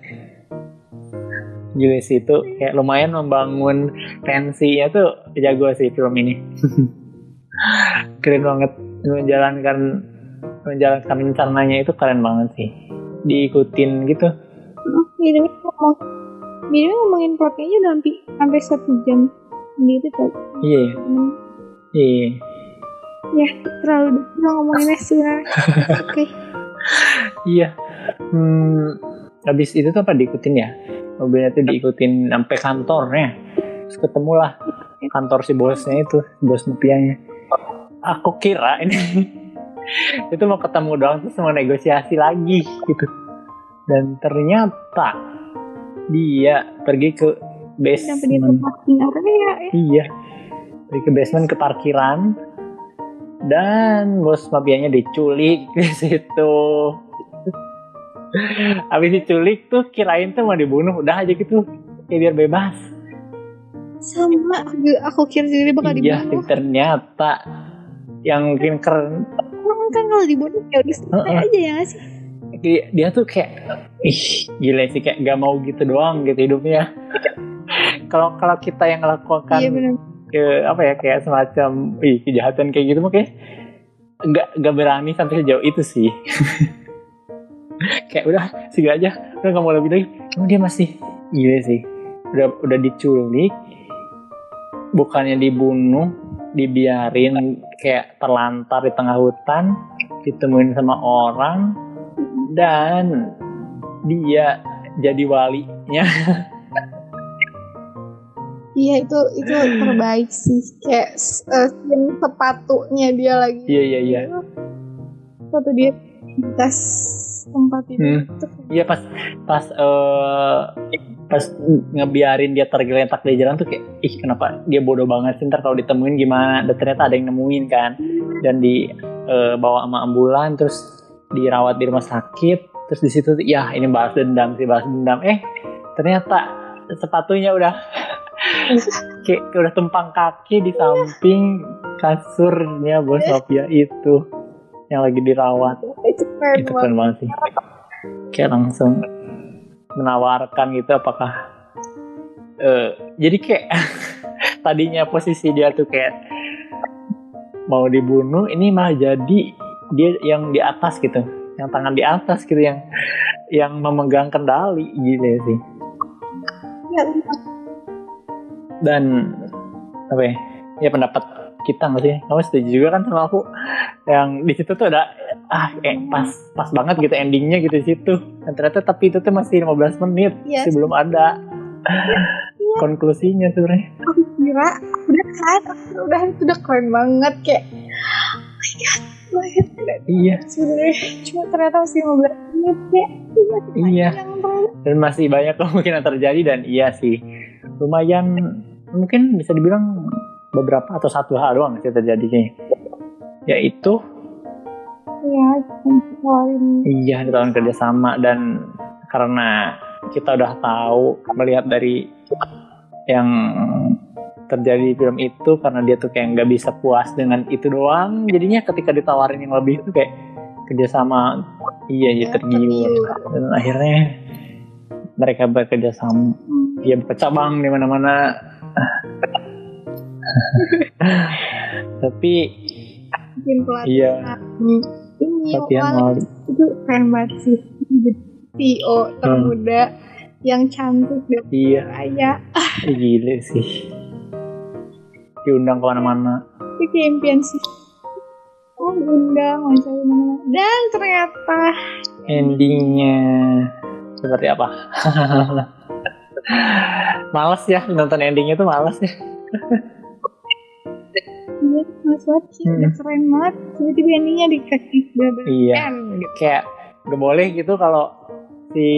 Gile sih itu kayak lumayan membangun tensinya tuh jago sih film ini. Keren banget. Menjalankan menjalankan rencananya itu keren banget sih. Diikutin gitu.
Ini ngomong ini ngomongin plotnya aja udah sampai sampai satu jam sendiri tuh
iya.
Hmm,
iya.
Ya terlalu udah ngomongin sih oke.
Iya. Hmm, habis itu tuh apa diikutin ya? Mobilnya tuh diikutin sampai kantornya. Terus ketemulah kantor si bosnya itu bos mafianya aku kira ini itu mau ketemu doang terus mau negosiasi lagi gitu. Dan ternyata dia pergi ke
sampai
basement
parking area ya
iya. Pergi ke basement ke parkiran. Dan bos mafianya diculik di situ. Habis diculik tuh kirain tuh mau dibunuh. Udah aja gitu. Kayak biar bebas.
Sama aku, aku kira dia bakal
iya
dibunuh.
ternyata. Yang mungkin keren
orang kan kalau dibunuh ya udah selesai
Heeh.
aja ya sih?
Dia, dia tuh kayak ih gila sih. Kayak gak mau gitu doang gitu hidupnya kalau kalau kita yang melakukan
iya
ke apa ya kayak semacam ih kejahatan kayak gitu kayak nggak nggak berani sampai sejauh itu sih. Kayak udah sih aja. Udah nggak mau lebih lagi. Cuma dia masih gila sih. Udah udah diculik. Bukannya dibunuh dibiarin kayak terlantar di tengah hutan ditemuin sama orang dan dia jadi walinya
Iya itu itu terbaik sih. Kayak uh, sepatunya dia lagi.
iya iya iya.
Sepatu dia di tas tempat itu.
Hmm. Iya pas pas eh pas ngebiarin dia tergeletak di jalan tuh kayak ih kenapa dia bodoh banget sih? Ntar kalau ditemuin gimana? Dan ternyata ada yang nemuin kan. Dan dibawa sama ambulan terus dirawat di rumah sakit. Terus di situ ya ini balas dendam sih balas dendam. Eh ternyata sepatunya udah kayak udah tumpang kaki di samping kasurnya bos Sophia itu yang lagi dirawat.
Itu keren
itu
banget.
keren banget. sih. Kayak langsung menawarkan gitu apakah eh jadi kayak tadinya posisi dia tuh kayak mau dibunuh ini malah jadi dia yang di atas gitu yang tangan di atas gitu yang yang memegang kendali gitu sih.
Ya,
dan apa ya? Ya pendapat kita nggak sih? Kamu setuju juga kan sama aku? Yang di situ tuh ada ah eh, pas pas banget gitu endingnya gitu di situ. Dan ternyata tapi itu tuh masih 15 menit
Iya.
masih belum ada konklusinya sebenarnya.
Aku kira udah kan udah itu udah keren banget kayak oh my god banget
iya.
Sebenarnya cuma ternyata masih 15 menit ya
Iya. Dan masih banyak kemungkinan terjadi dan iya sih. Lumayan mungkin bisa dibilang beberapa atau satu hal doang sih terjadi kayaknya yaitu
ya
Iya di tahun kerjasama dan karena kita udah tahu melihat dari yang terjadi di film itu karena dia tuh kayak nggak bisa puas dengan itu doang jadinya ketika ditawarin yang lebih itu kayak kerjasama iya
Ya,
tergiur. dan akhirnya mereka bekerja sama.
Hmm.
dia buka cabang di mana-mana tapi
Bikin pelatihan.
iya
Hmm. Ini
latihan
wah,
Mali
itu keren banget sih. CEO termuda yang cantik dan
iya
kaya.
Ih, gile sih diundang ke
mana-mana Itu impian sih. Oh diundang wawancara mana Dan ternyata
endingnya seperti apa males ya nonton endingnya tuh males ya
Iya, mas sih,
Hmm.
udah keren banget. Tiba-tiba endingnya dikasih bener-bener
Iya.
end gitu.
kayak gak boleh gitu kalau si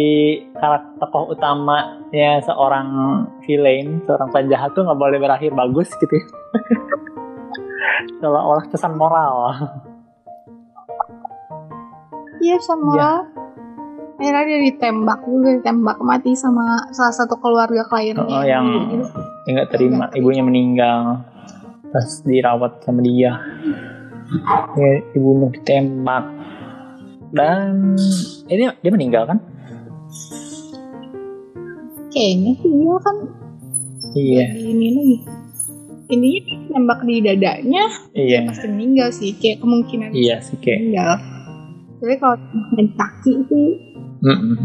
karakter tokoh utamanya seorang villain, seorang penjahat tuh nggak boleh berakhir bagus gitu ya. Seolah-olah pesan moral.
Iya sama
Iya.
Akhirnya dia ditembak juga ditembak mati sama salah satu keluarga kliennya
Oh, yang
gitu.
nggak terima, ibunya meninggal, terus dirawat sama dia, ya, dibunuh, ditembak, dan ini dia meninggal kan?
kayaknya sih dia kan.
Iya,
ini lagi. Ini tembak di dadanya
iya,
pasti meninggal sih. Kayak kemungkinan
iya sih kayak.
meninggal. Tapi kalau main kaki itu
Mm-mm.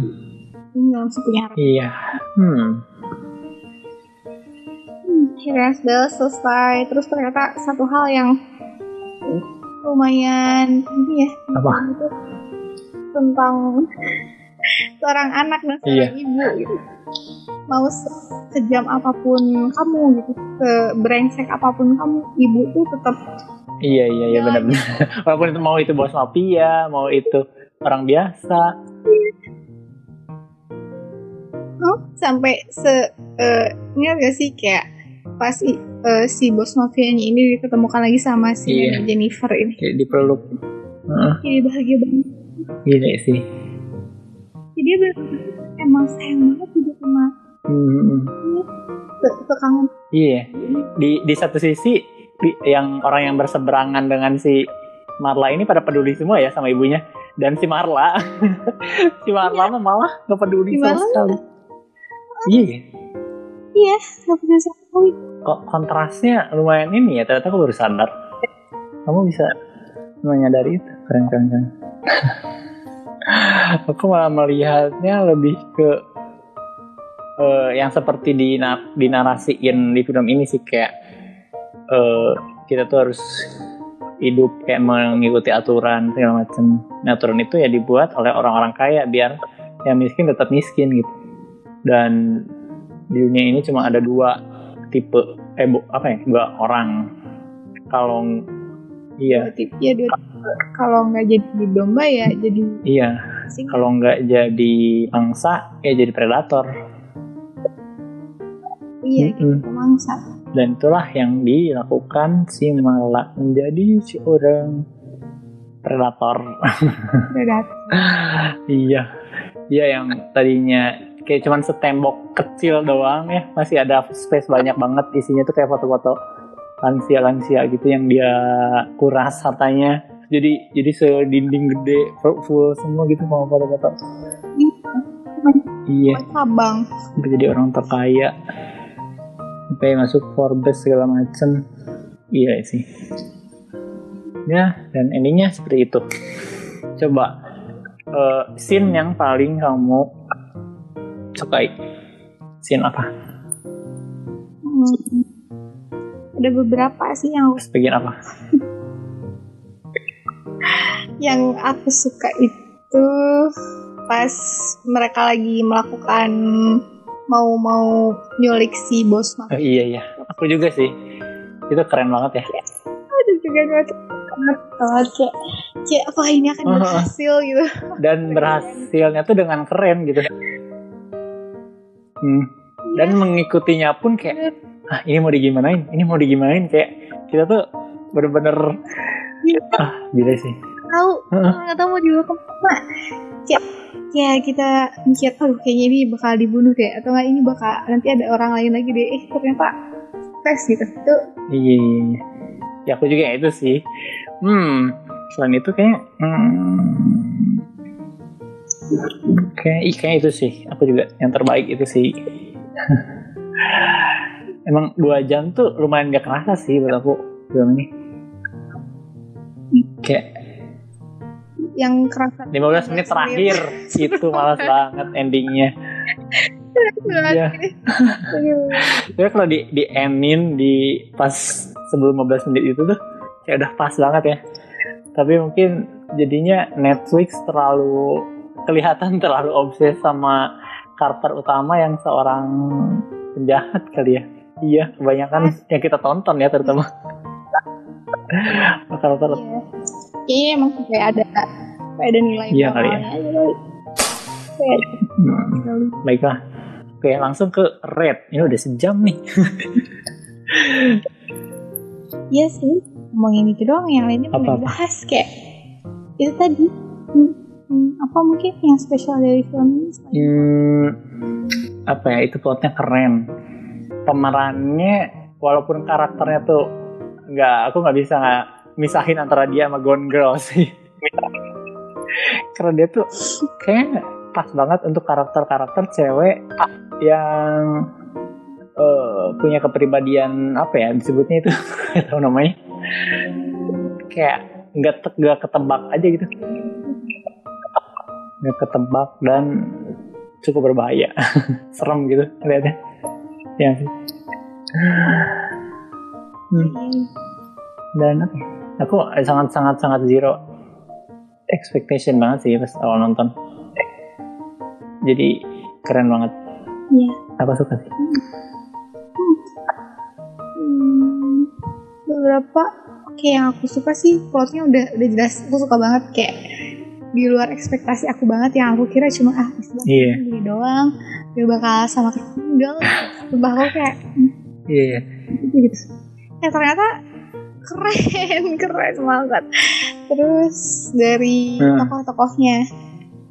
meninggal langsung punya harapan.
Iya, hmm,
Hmm, sudah selesai. Terus ternyata satu hal yang lumayan ini ya
Apa?
itu tentang seorang anak dan seorang
Iya.
ibu gitu. Mau se- sejam apa pun kamu gitu. Sebrengsek apa pun kamu ibu tuh tetap
iya iya iya benar-benar. Walaupun itu mau itu bos mafia, mau itu orang biasa,
oh, sampai se eh, ingat gak sih kayak pas eh, si bos mafianya ini diketemukan lagi sama si
Iya.
Jennifer ini
kayak dipeluk. Heeh,
jadi bahagia banget
gila sih.
jadi dia bener-bener emang sayang banget gitu sama
Hmm,
se- sekangen
iya. Di di satu sisi di- yang orang yang berseberangan dengan si Marla ini pada peduli semua ya sama ibunya dan si Marla si Marla mah malah nggak peduli
Si
sama
Marla
sekali. Iya, ya.
iya gak bisa sekali
kok kontrasnya lumayan ini ya ternyata aku baru sadar. Kamu bisa menyadari itu keren keren keren. aku malah melihatnya lebih ke eh, yang seperti di dinarasiin di film ini sih kayak eh, kita tuh harus hidup kayak mengikuti aturan segala macam. Nah, aturan itu ya dibuat oleh orang-orang kaya biar yang miskin tetap miskin gitu. Dan di dunia ini cuma ada dua tipe eh bu, apa ya dua orang. Kalau iya.
Tipe ya dua kalau nggak jadi domba ya jadi
iya. kalau nggak jadi angsa ya jadi predator.
iya gitu mangsa.
Dan itulah yang dilakukan si Mala menjadi seorang predator.
berat
iya, dia yang tadinya kayak cuman setembok kecil doang ya, masih ada space banyak banget isinya tuh kayak foto-foto lansia-lansia gitu yang dia kuras hartanya. Jadi jadi sedinding gede full, semua gitu sama foto-foto. Iya,
cabang
sampai jadi orang terkaya. Sampai masuk Forbes segala macem. Iya sih. Ya, dan endingnya seperti itu. Coba eh, scene yang paling kamu sukai. Scene apa?
Hmm. ada beberapa sih yang
Bagian apa?
yang aku suka itu pas mereka lagi melakukan mau mau nyulik si bos mah
Oh, iya iya, aku juga sih. Itu keren banget ya.
ada juga banget banget banget kayak kayak apa ini akan berhasil gitu
Dan berhasilnya tuh dengan keren gitu. Hmm. Dan mengikutinya pun kayak ah ini mau digimanain, ini mau digimanain? Kayak kita tuh bener-bener ah gila sih.
tahu nggak tahu mau dibawa ke mana. Kayak kayak kita mikir aduh kayaknya ini bakal dibunuh deh. Atau nggak ini bakal nanti ada orang lain lagi deh. Eh ternyata sukses gitu. Itu
Iya, iya, iya. Ya aku juga itu sih. Hmm, selain itu kayak, hmm, kayak, kayak itu sih. Aku juga yang terbaik itu sih. Emang dua jam tuh lumayan gak kerasa sih buat aku film ini. Kayak
yang kerasa
15 menit terakhir itu malas banget endingnya. Iya. Tapi kalau di di endin di pas sebelum 15 menit itu tuh kayak udah pas banget ya. Tapi mungkin jadinya Netflix terlalu kelihatan terlalu obses sama karakter utama yang seorang penjahat kali ya. Iya, kebanyakan yang kita tonton ya terutama. karakter
Iya. Kayaknya emang kayak ada kayak ada nilai
Iya kali ya.
Kayak
Hmm, baiklah. Oke, langsung ke red. Ini udah sejam nih.
Iya sih, ngomongin itu doang yang lainnya belum dibahas kayak itu tadi. Hmm, hmm, apa mungkin yang spesial dari film ini?
Hmm, apa ya itu plotnya keren. Pemerannya walaupun karakternya tuh nggak aku nggak bisa nggak misahin antara dia sama Gone Girl sih. Karena dia tuh kayak pas banget untuk karakter-karakter cewek yang eh, punya kepribadian apa ya disebutnya itu tahu namanya. Kayak nggak nggak ketebak aja gitu ketebak dan cukup berbahaya. Serem gitu lihatnya ya sih. Hmm, dan apa ya, aku sangat sangat sangat zero expectation banget sih pas awal nonton. Jadi keren banget.
Iya.
aku suka sih?
Hmm, beberapa oke yang aku suka sih plotnya udah udah jelas. Aku suka banget kayak di luar ekspektasi aku banget yang aku kira cuma ah bisa banget
Iya.
doang gak bakal sama enggak sumpah aku kayak hmm,
iya.
Gitu gitu. Ya ternyata keren keren banget. Terus dari
Hmm.
tokoh-tokohnya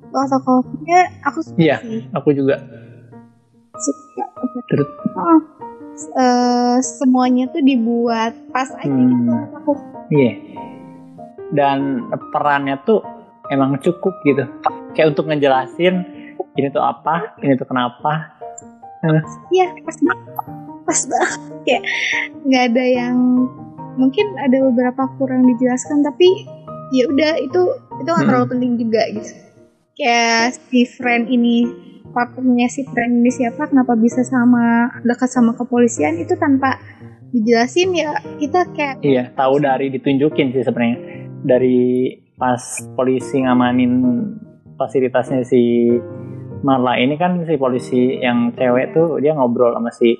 tokoh-tokohnya aku suka
Iya.
sih.
aku juga.
Suka.
Terus?
Oh, eh, semuanya tuh dibuat pas aja gitu
Hmm.
menurut aku
iya. Dan perannya tuh emang cukup gitu. Kayak untuk ngejelasin ini tuh apa ini tuh kenapa.
Iya pas banget. Pas banget. Kayak nggak ada yang mungkin ada beberapa kurang dijelaskan tapi ya udah itu itu nggak
Mm-mm.
terlalu penting juga gitu. Kayak si friend ini partnernya si friend ini siapa kenapa bisa sama dekat sama kepolisian itu tanpa dijelasin ya kita kayak
Iya, tahu dari ditunjukin sih sebenarnya. Dari pas polisi ngamanin fasilitasnya si Marla ini kan si polisi yang cewek tuh dia ngobrol sama si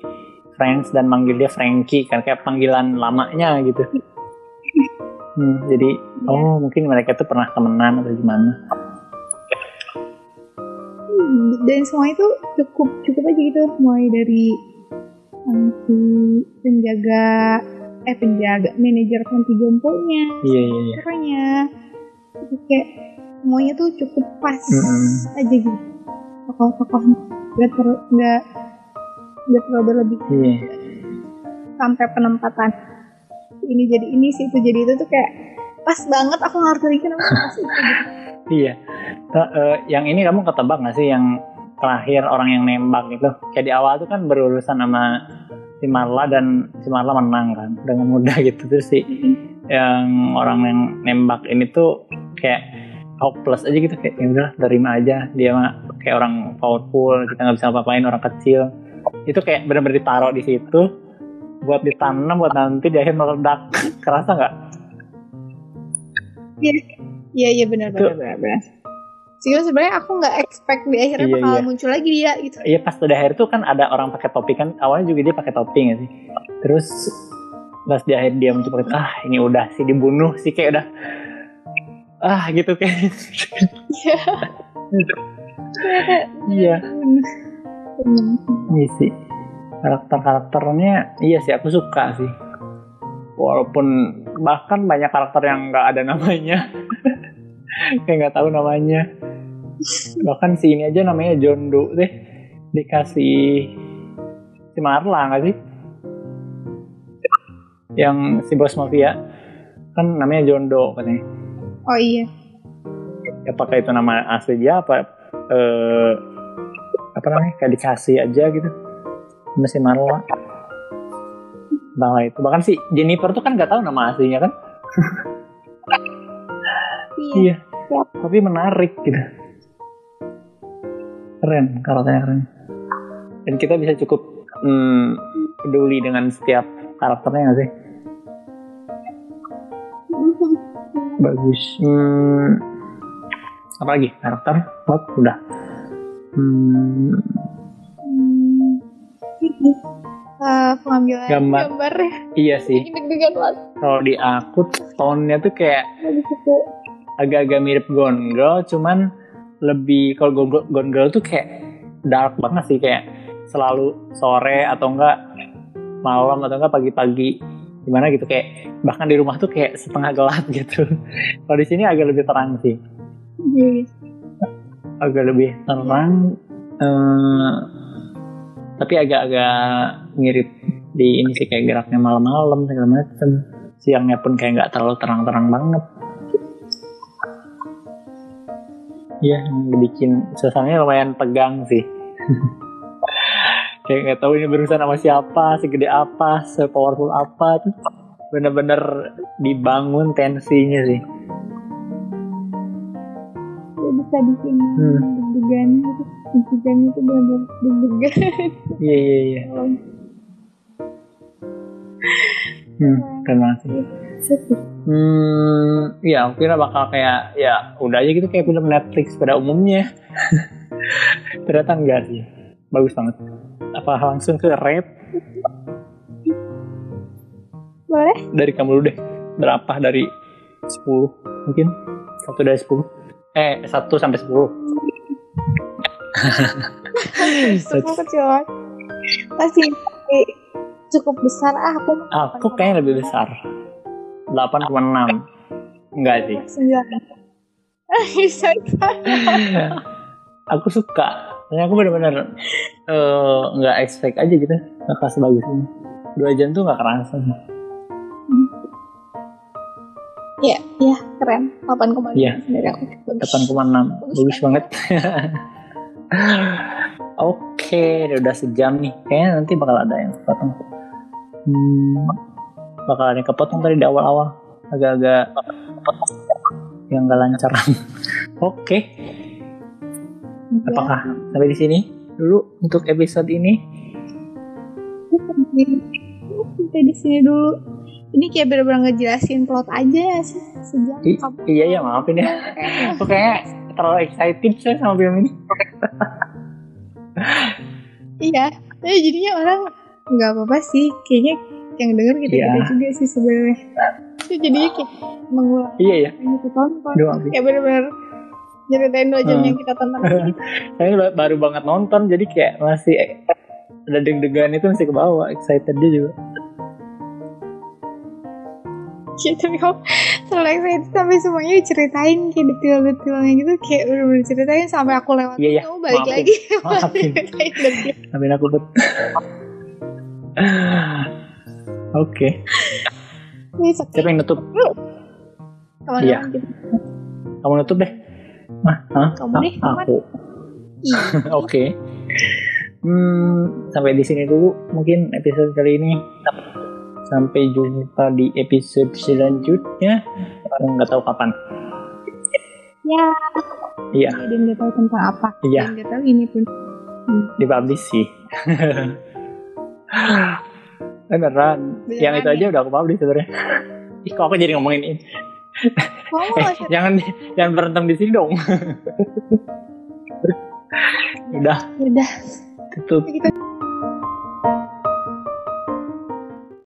Franks dan manggil dia Frankie kan kayak panggilan lamanya gitu. Hmm, jadi oh mungkin mereka tuh pernah temenan atau gimana?
Dan semua itu cukup cukup aja gitu mulai dari um, si penjaga eh penjaga manajer panti jomponya
Iya iya iya.
Jadi kayak semuanya tuh cukup pas
Mm-mm.
aja gitu tokoh-tokohnya nggak ter nggak nggak terlalu berlebih
Iya.
sampai penempatan ini jadi ini sih itu jadi itu tuh kayak pas banget aku ngerti kenapa pas itu gitu.
Iya. Nah, eh, yang ini kamu ketebak gak sih yang terakhir orang yang nembak itu? Kayak di awal tuh kan berurusan sama si Marla dan si Marla menang kan dengan mudah gitu terus si yang orang yang nembak ini tuh kayak hopeless aja gitu kayak ya udah terima aja dia mah kayak orang powerful kita nggak bisa apa-apain orang kecil itu kayak benar-benar ditaruh di situ buat ditanam buat nanti di akhir meledak kerasa nggak
Iya iya benar
Itu-
benar benar benar. Sehingga sebenarnya aku nggak expect di akhirnya
Iya,
bakal
iya.
muncul lagi dia gitu.
Iya pas di akhir tuh kan ada orang pakai topi kan awalnya juga dia pakai topi nggak sih terus pas di akhir dia muncul pakai ah ini udah sih dibunuh sih kayak udah ah gitu kayak
Iya.
iya. Iya. Sih. Karakter karakternya iya sih aku suka sih. Walaupun bahkan banyak karakter yang nggak ada namanya. Kayak nggak tahu namanya. Bahkan si ini aja namanya John Doe deh. Dikasih si Marla nggak sih? Yang si bos mafia. Kan namanya John Doe katanya
Oh iya.
apakah itu nama asli dia? Apa eh, apa namanya? Kayak dikasih aja gitu. Masih Marla. Entahlah itu. Bahkan si Jennifer tuh kan nggak tahu nama aslinya kan?
Iya.
iya.
Yap.
tapi menarik gitu. Keren karakternya keren. Dan kita bisa cukup hmm, peduli dengan setiap karakternya nggak sih bagus. Hmm, apa lagi? Karakter? Plot udah. Hmm,
pengambilan
Gambar.
gambarnya.
Iya sih. Kalau di aku tone-nya tuh kayak agak-agak mirip Gone Girl cuman lebih kalau Gone Girl- Gone Girl tuh kayak dark banget sih kayak selalu sore atau enggak malam atau enggak pagi-pagi gimana gitu kayak bahkan di rumah tuh kayak setengah gelap gitu kalau di sini agak lebih terang sih
Iya.
agak lebih terang eh, tapi agak-agak mirip di ini sih kayak geraknya malam-malam segala macem siangnya pun kayak nggak terlalu terang-terang banget Iya, yang bikin suasananya lumayan tegang sih. kayak nggak tahu ini berurusan sama siapa, segede apa, sepowerful apa, tuh bener-bener dibangun tensinya sih.
Ya, bisa bikin
Hmm.
deg-degan. Deg-degan itu benar deg-degan.
Iya iya iya. Hmm, keren banget sih. Hmm, ya aku kira bakal kayak ya udah aja gitu kayak film Netflix pada umumnya. Ternyata enggak sih. Bagus banget. Apa langsung ke rate
Boleh?
dari kamu dulu deh. Berapa dari 10 mungkin? Satu dari 10. Eh, satu sampai 10.
Cukup kecil banget. Pasti cukup besar ah aku
Aku kayaknya lebih besar. 8,6. Enggak sih.
sembilan bisa
aku suka. Soalnya aku bener-bener eh, nggak expect aja gitu. Bakal sebagus ini. Dua jam tuh nggak kerasa.
ya ya keren 8,5
Iya.
dari aku Bagus.
8,6 bagus banget oke udah sejam nih kayaknya nanti bakal ada yang kepotong hmm, bakal ada yang kepotong tadi di awal-awal agak-agak yang gak lancar oke
Ya,
apakah sampai di sini? Dulu untuk episode ini.
Sampai di sini. Dulu. Ini kayak bener-bener ngejelasin plot aja ya sih sejam
I- iya ya maafin ya. Aku kayak terlalu excited saya sama film ini.
Iya. Tapi jadinya orang nggak apa-apa sih. Kayaknya yang denger kita kita
Iya.
juga sih sebenarnya. Itu jadinya kayak mengulang
iya ya
yang
maafin.
kayak bener-bener ceritain dua jam
Hmm.
yang kita tonton lagi
saya ba- baru banget nonton jadi kayak masih ada deg-degan itu masih ke bawah excited dia juga
gitu kok terlalu excited sampai semuanya diceritain kayak detail-detailnya gitu kayak bener-bener diceritain sampai aku lewat
Iya, iya.
kamu balik
Maafin.
lagi
Maafin.
Ceritain
aku bet. Oke, siapa yang nutup?
Kawan-kawan
Iya. Kamu nutup deh.
Kamu
Ah,
deh, kamu.
aku. Oke. Hmm, sampai di sini dulu mungkin episode kali ini. Sampai jumpa di episode selanjutnya. Nggak tahu kapan.
Ya.
Iya.
Dan nggak tahu tentang apa.
Iya.
Nggak tahu ini pun.
Dipublish sih. Beneran.
Beneran
Yang itu
ya?
aja udah aku publish sebenarnya. Ih, kok aku jadi ngomongin ini? Eh, jangan jangan berantem di sini dong. udah
udah
tutup.